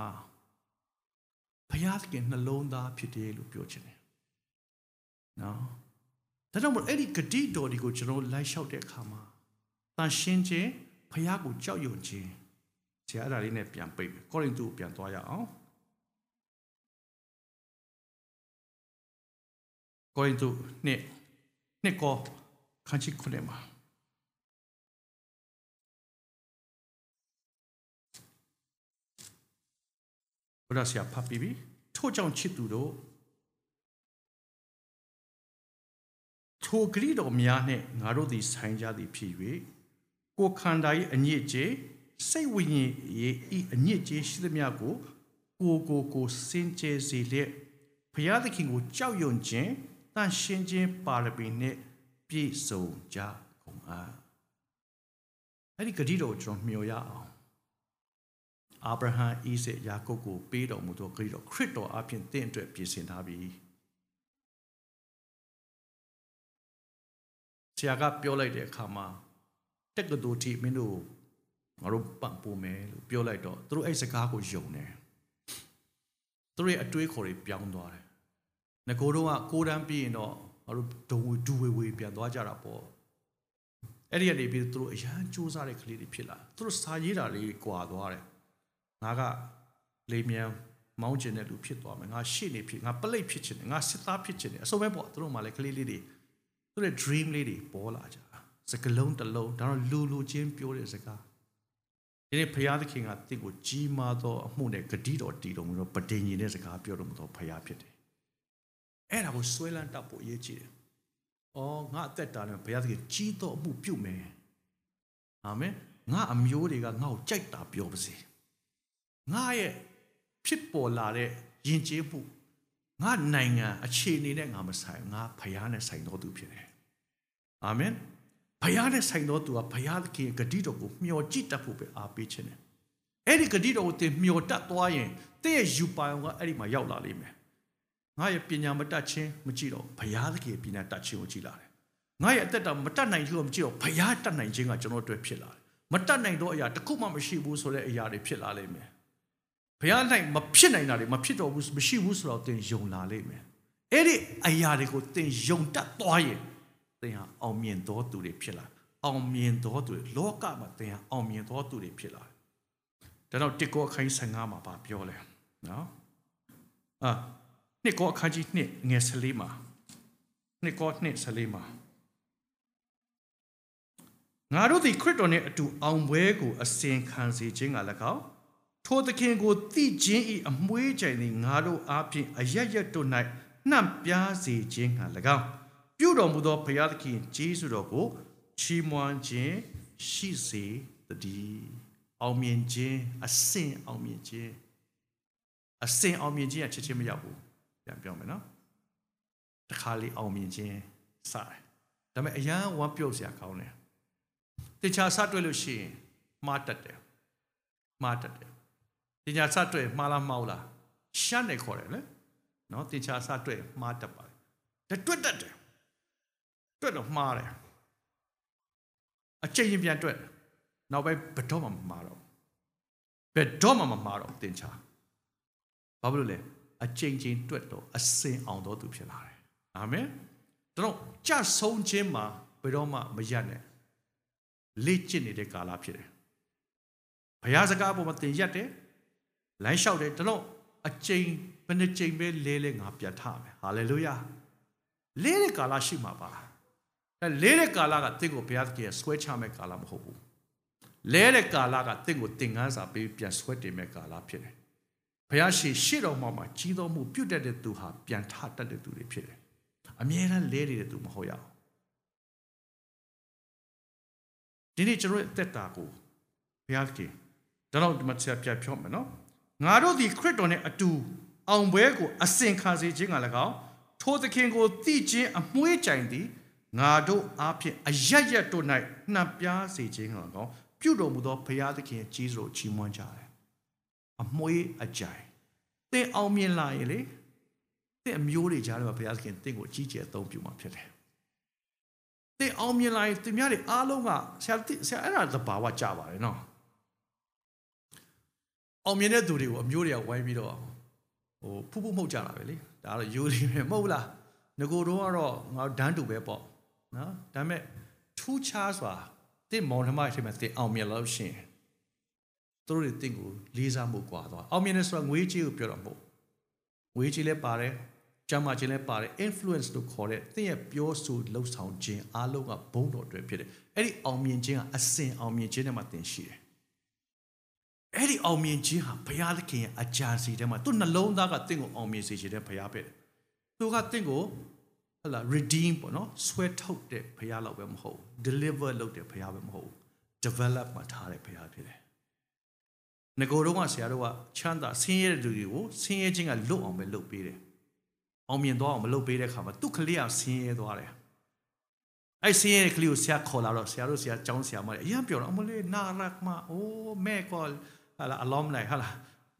ဘုရားသခင်နှလုံးသားဖြစ်တယ်လို့ပြောချင်တယ်နော်ဒါကြောင့်မို့အဲ့ဒီဂတိတော်ဒီကိုကျွန်တော်လိုက်လျှောက်တဲ့အခါမှာတန်ရှင်းခြင်းဘုရားကိုကြောက်ရွံ့ခြင်း ဆရာအဲ့ဒါလေးနဲ့ပြန်ပိတ်မယ်ကောရိန္သုပြန်သွားရအောင်ကောရိန္သုနှစ်နှစ်ကောခန်းချစ်ခုနှစ်မှာဘုရားဆရာဖတ်ပြီးပြီထို့ကြောင့်ချစ်သူတို့ထိုဂရိတော်များနှင့်ငါတို့သည်ဆိုင်ကြသည်ဖြစ်၍ကိုခန္ဓာ၏အညစ်အကြေး စိတ်ဝိညာဉ်၏အညစ်အကြေးရှိသမျှကိုကိုကိုကိုစင်ကြယ်စေလျက်ဘုရားသခင်ကိုကြောက်ရွံ့ခြင်းတန်ရှင်းခြင်းပါရမီနဲ့ပြည့်စုံကြကုန်အားအဲ့ဒီဂတိတော်ကျွန်တော်မျှော်ရအောင်အာဗြဟံဣဇက်ယာကုပ်ကိုပေးတော်မူသောဂတိတော်ခရစ်တော်အပြင်တင့်အတွက်ပြင်ဆင်ထားပြီဆရာကပြောလိုက်တဲ့အခါမှာတက်ကတူတီမင်းတို့ ငါတို့ပံ့ပိုးမယ်လို့ပြောလိုက်တော့သူတို့အဲ့စကားကိုယုံတယ်သူတို့ရဲ့အတွေးခေါ်တွေပြောင်းသွားတယ်ငကိုတော့ကကိုတန်းပြီးရင်တော့ငါတို့ဒုံဝဒူဝေဝေပြန်သွားကြတာပေါ့အဲ့ဒီကနေပြီးသူတို့အရန်စူးစားတဲ့ကလေးတွေဖြစ်လာသူတို့စာရေးတာလေးကွာသွားတယ်ငါကလေမြန်မောင်းကျင်တဲ့လူဖြစ်သွားမယ်ငါရှေ့နေဖြစ်ငါပလိတ်ဖြစ်ချင်တယ်ငါစစ်သားဖြစ်ချင်တယ်အစုံပဲပေါ့သူတို့မှလည်းကလေးလေးတွေသူတို့ dream လေးတွေပေါ်လာကြတာစကလုံးတစ်လုံးဒါတော့လူလူချင်းပြောတဲ့စကား ဒီနေ့ဘုရားသခင်ကတင့်ကိုကြီးမားသောအမှုနဲ့ဂတိတော်တည်တော်မူသောပဋိညာဉ်တဲ့စကားပြောတော်မူသောဘုရားဖြစ်တယ်အဲ့ဒါကိုဆွဲလန်းတတ်ဖို့အရေးကြီးတယ်။အော်ငါအသက်တာနဲ့ဘုရားသခင်ကြီးသောအမှုပြုမယ်။အာမင်။ငါအမျိုးတွေကငါ့ကိုကြိုက်တာပြောပါစေ။ငါရဲ့ဖြစ်ပေါ်လာတဲ့ယဉ်ကျေးမှုငါနိုင်ငံအခြေအနေနဲ့ငါမဆိုင်ငါဘုရားနဲ့ဆိုင်တော်သူဖြစ်တယ်။အာမင်။ ဘုရားနဲ့ဆိုင်တော်သူကဘုရားသခင်ဂတိတော်ကိုမျှော်ကြည့်တတ်ဖို့ပဲအားပေးခြင်းတယ်။အဲ့ဒီဂတိတော်ကိုသင်မျှော်တတ်သွားရင်တင့်ရဲ့ယူပိုင်ကအဲ့ဒီမှာရောက်လာလိမ့်မယ်။ငါရဲ့ပညာမတတ်ခြင်းမကြည့်တော့ဘုရားသခင်ရဲ့ပညာတတ်ခြင်းကိုကြည့်လာတယ်။ငါရဲ့အသက်တာမတတ်နိုင်ခြင်းကိုမကြည့်တော့ဘုရားတတ်နိုင်ခြင်းကကျွန်တော်အတွက်ဖြစ်လာတယ်။မတတ်နိုင်တော့အရာတစ်ခုမှမရှိဘူးဆိုတဲ့အရာတွေဖြစ်လာလိမ့်မယ်။ဘုရားနိုင်မဖြစ်နိုင်တာတွေမဖြစ်တော့ဘူးမရှိဘူးဆိုတော့သင်ယုံလာလိမ့်မယ်။အဲ့ဒီအရာတွေကိုသင်ယုံတတ်သွားရင် သင်ဟာအောင်မြင်သောသူတွေဖြစ်လာ။အောင်မြင်သောသူတွေလောကမှာသင်ဟာအောင်မြင်သောသူတွေဖြစ်လာ။ဒါတော့တစ်ကောအခန်း15မှာဗာပြောလဲ။နော်။အာနှစ်ကောအခန်းကြီးနှစ်ငယ်14မှာနှစ်ကောနှစ်14မှာငါတို့သည်ခရစ်တော်နှင့်အတူအောင်ပွဲကိုအစဉ်ခံစေခြင်းက၎င်းထိုသခင်ကိုသိခြင်း၏အမွှေးကြိမ်သည်ငါတို့အားဖြင့်အရရက်တို့၌နှံ့ပြားစေခြင်းက၎င်း ပြုတော်မူသောဘုရားသခင်ဂျေဇုတော်ကိုချီးမွမ်းခြင်းရှိစေတည်းအောင်မြင်ခြင်းအစဉ်အောင်မြင်ခြင်းအစဉ်အောင်မြင်ခြင်းကချက်ချင်းမရောက်ဘူးပြန်ပြောမယ်နော်တခါလေအောင်မြင်ခြင်းစတယ်ဒါပေမဲ့အရန်ဝမ်းပြုတ်စရာကောင်းတယ်တခြားစတွေ့လို့ရှိရင်မှားတတ်တယ်မှားတတ်တယ်တခြားစတွေ့မှားလားမှားလားရှမ်းနေခေါ်တယ်လေနော်တခြားစတွေ့မှားတတ်ပါတယ်တွတ်တတ်တယ် တွတ်တော့မှားတယ်အချိန်ရင်ပြန်တွက်နောက်ပိုင်းဘယ်တော့မှမမှားတော့ဘယ်တော့မှမမှားတော့တင်ချာဘာဖြစ်လို့လဲအချိန်ချင်းတွက်တော့အစင်အောင်တော်သူဖြစ်လာတယ်အာမင်တော့ကြဆုံးခြင်းမှာဘယ်တော့မှမရနဲ့လေ့ကျင့်နေတဲ့ကာလဖြစ်တယ်ဘုရားစကားပေါ်မှာသင်ရက်တယ်လမ်းလျှောက်တယ်တော့အချိန်ဘယ်နှချိန်ပဲလဲလဲငါပြတ်ထားမယ်ဟာလေလုယာလဲတဲ့ကာလရှိမှာပါ အဲလဲတဲ့ကာလကတင့်ကိုဘုရားသခင်ဆွဲချမဲ့ကာလမဟုတ်ဘူးလဲတဲ့ကာလကတင့်ကိုသင်ငန်းစာပေးပြန်ဆွဲတင်မဲ့ကာလဖြစ်တယ်ဘုရားရှိရှေ့တော်မှာမှာကြီးတော်မှုပြုတ်တတ်တဲ့သူဟာပြန်ထတတ်တဲ့သူတွေဖြစ်တယ်အမြဲတမ်းလဲနေတဲ့သူမဟုတ်ရအောင်ဒီနေ့ကျွန်တော်ရဲ့အသက်တာကိုဘုရားခင်ဒါတော့ဒီမှာဆက်ပြပြောမယ်နော်ငါတို့ဒီခရစ်တော်နဲ့အတူအောင်ပွဲကိုအစဉ်ခံစေခြင်းက၎င်းထိုသခင်ကိုသိခြင်းအမွှေးကြိုင်သည် ငါတို့အားဖြင့်အရရက်တို့၌နှံပြားစေခြင်းက၎င်းပြုတော်မူသောဘုရားသခင်ကြီးစွာချီးမွမ်းကြတယ်အမွှေးအကြိုင်သင်အောင်မြင်လာရင်လေသင်အမျိုးတွေကြားထဲမှာဘုရားသခင်သင်ကိုအကြီးကျယ်အသုံးပြုမှာဖြစ်တယ်သင်အောင်မြင်လာရင်သူများတွေအားလုံးကဆရာဆရာအဲ့ဒါသဘာဝကြပါတယ်နော်အောင်မြင်တဲ့သူတွေကိုအမျိုးတွေကဝိုင်းပြီးတော့ဟိုဖူးဖူးမှုတ်ကြတာပဲလေဒါကတော့ယူလီပဲမဟုတ်လားငကိုတော့ကတော့ငါဒန်းတူပဲပေါ့ နော်ဒါပေမဲ့ထူးခြားစွာတင့်မောင်နှမအချိန်မှာတင်အောင်မြင်လို့ရှိရင်သူတို့တွေတင့်ကိုလေးစားမှုကွာသွားအောင်မြင်တယ်ဆိုတာငွေကြေးကိုပြောတော့မဟုတ်ငွေကြေးလည်းပါတယ်ကျမ်းမာခြင်းလည်းပါတယ် influence လို့ခေါ်တဲ့သင်ရဲ့ပြောဆိုလှုပ်ဆောင်ခြင်းအားလုံးကဘုံတော်တွေဖြစ်တယ်အဲ့ဒီအောင်မြင်ခြင်းကအစဉ်အောင်မြင်ခြင်းနဲ့မှသင်ရှိတယ်အဲ့ဒီအောင်မြင်ခြင်းဟာဘုရားသခင်ရဲ့အကြံစီထဲမှာသူ့နှလုံးသားကတင့်ကိုအောင်မြင်စေချင်တဲ့ဘုရားပဲသူကတင့်ကို ဟလာ redeem ပေါ့နော်ဆွဲထုတ်တဲ့ဘုရားလောက်ပဲမဟုတ် deliver လုပ်တဲ့ဘုရားပဲမဟုတ် develop မှာထားတဲ့ဘုရားဖြစ်တယ်ငကိုတော့ကဆရာတို့ကချမ်းသာဆင်းရဲတဲ့လူတွေကိုဆင်းရဲခြင်းကလွတ်အောင်ပဲလုပ်ပေးတယ်အောင်မြင်သွားအောင်မလုပ်ပေးတဲ့ခါမှာသူ့ကလေးကဆင်းရဲသွားတယ်အဲ့ဆင်းရဲတဲ့ကလေးကိုဆရာခေါ်လာတော့ဆရာတို့ဆရာကျောင်းဆရာမတွေအရင်ပြောတော့အမလေးနာရက်မအိုးမဲကောဟာလာအလောင်းလိုက်ဟာလာ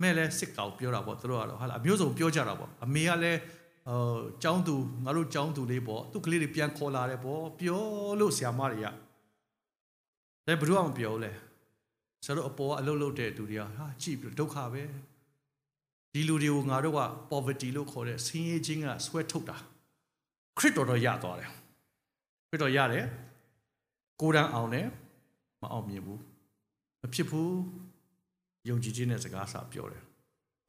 မဲလဲစစ်ကောင်ပြောတာပေါ့သူတို့ကတော့ဟာလာအမျိုးစုံပြောကြတာပေါ့အမေကလည်း ဟိုကျောင်းသူငါတို့ကျောင်းသူလေးပေါ့သူ့ကလေးတွေပြန်ခေါ်လာတယ်ပေါ့ပြောလို့ဆရာမတွေကလည်းဘယ်သူမှမပြောလဲဆရာတို့အပေါ်ကအလုပ်လုပ်တဲ့သူတွေကဟာကြည့်ပြီးဒုက္ခပဲဒီလူတွေကိုငါတို့က poverty လို့ခေါ်တဲ့ဆင်းရဲခြင်းကဆွဲထုတ်တာခရစ်တော်တော့ရသွားတယ်ခရစ်တော်ရတယ်ကိုယ်တန်းအောင်တယ်မအောင်မြင်ဘူးမဖြစ်ဘူးယုံကြည်ခြင်းနဲ့စကားစာပြောတယ်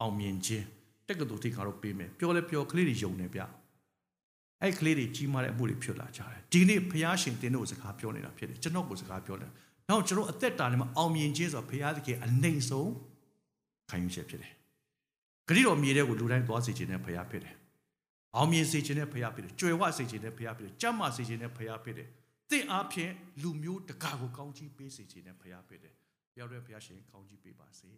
အောင်မြင်ခြင်း တက္ကသိုလ်ထိခါတော့ပေးမယ်ပြောလဲပြောကလေးတွေယုံနေဗျအဲ့ကလေးတွေကြီးမားတဲ့အမှုတွေဖြစ်လာကြတယ်ဒီနေ့ဖះရှင်တင်းတို့စကားပြောနေတာဖြစ်တယ်ကျွန်တော်ကိုစကားပြောတယ်နောက်ကျွန်တော်အသက်တာထဲမှာအောင်မြင်ခြင်းဆိုတာဖះသခင်အနိုင်ဆုံးခံယူချက်ဖြစ်တယ်ဂရိတော်မြေတဲ့ကိုလူတိုင်းသွားစေခြင်းနဲ့ဖះဖြစ်တယ်အောင်မြင်စေခြင်းနဲ့ဖះဖြစ်တယ်ကြွယ်ဝစေခြင်းနဲ့ဖះဖြစ်တယ်ကြမ်းမာစေခြင်းနဲ့ဖះဖြစ်တယ်တင့်အားဖြင့်လူမျိုးတကာကိုကောင်းချီးပေးစေခြင်းနဲ့ဖះဖြစ်တယ်ပြောရတဲ့ဖះရှင်ကောင်းချီးပေးပါစေ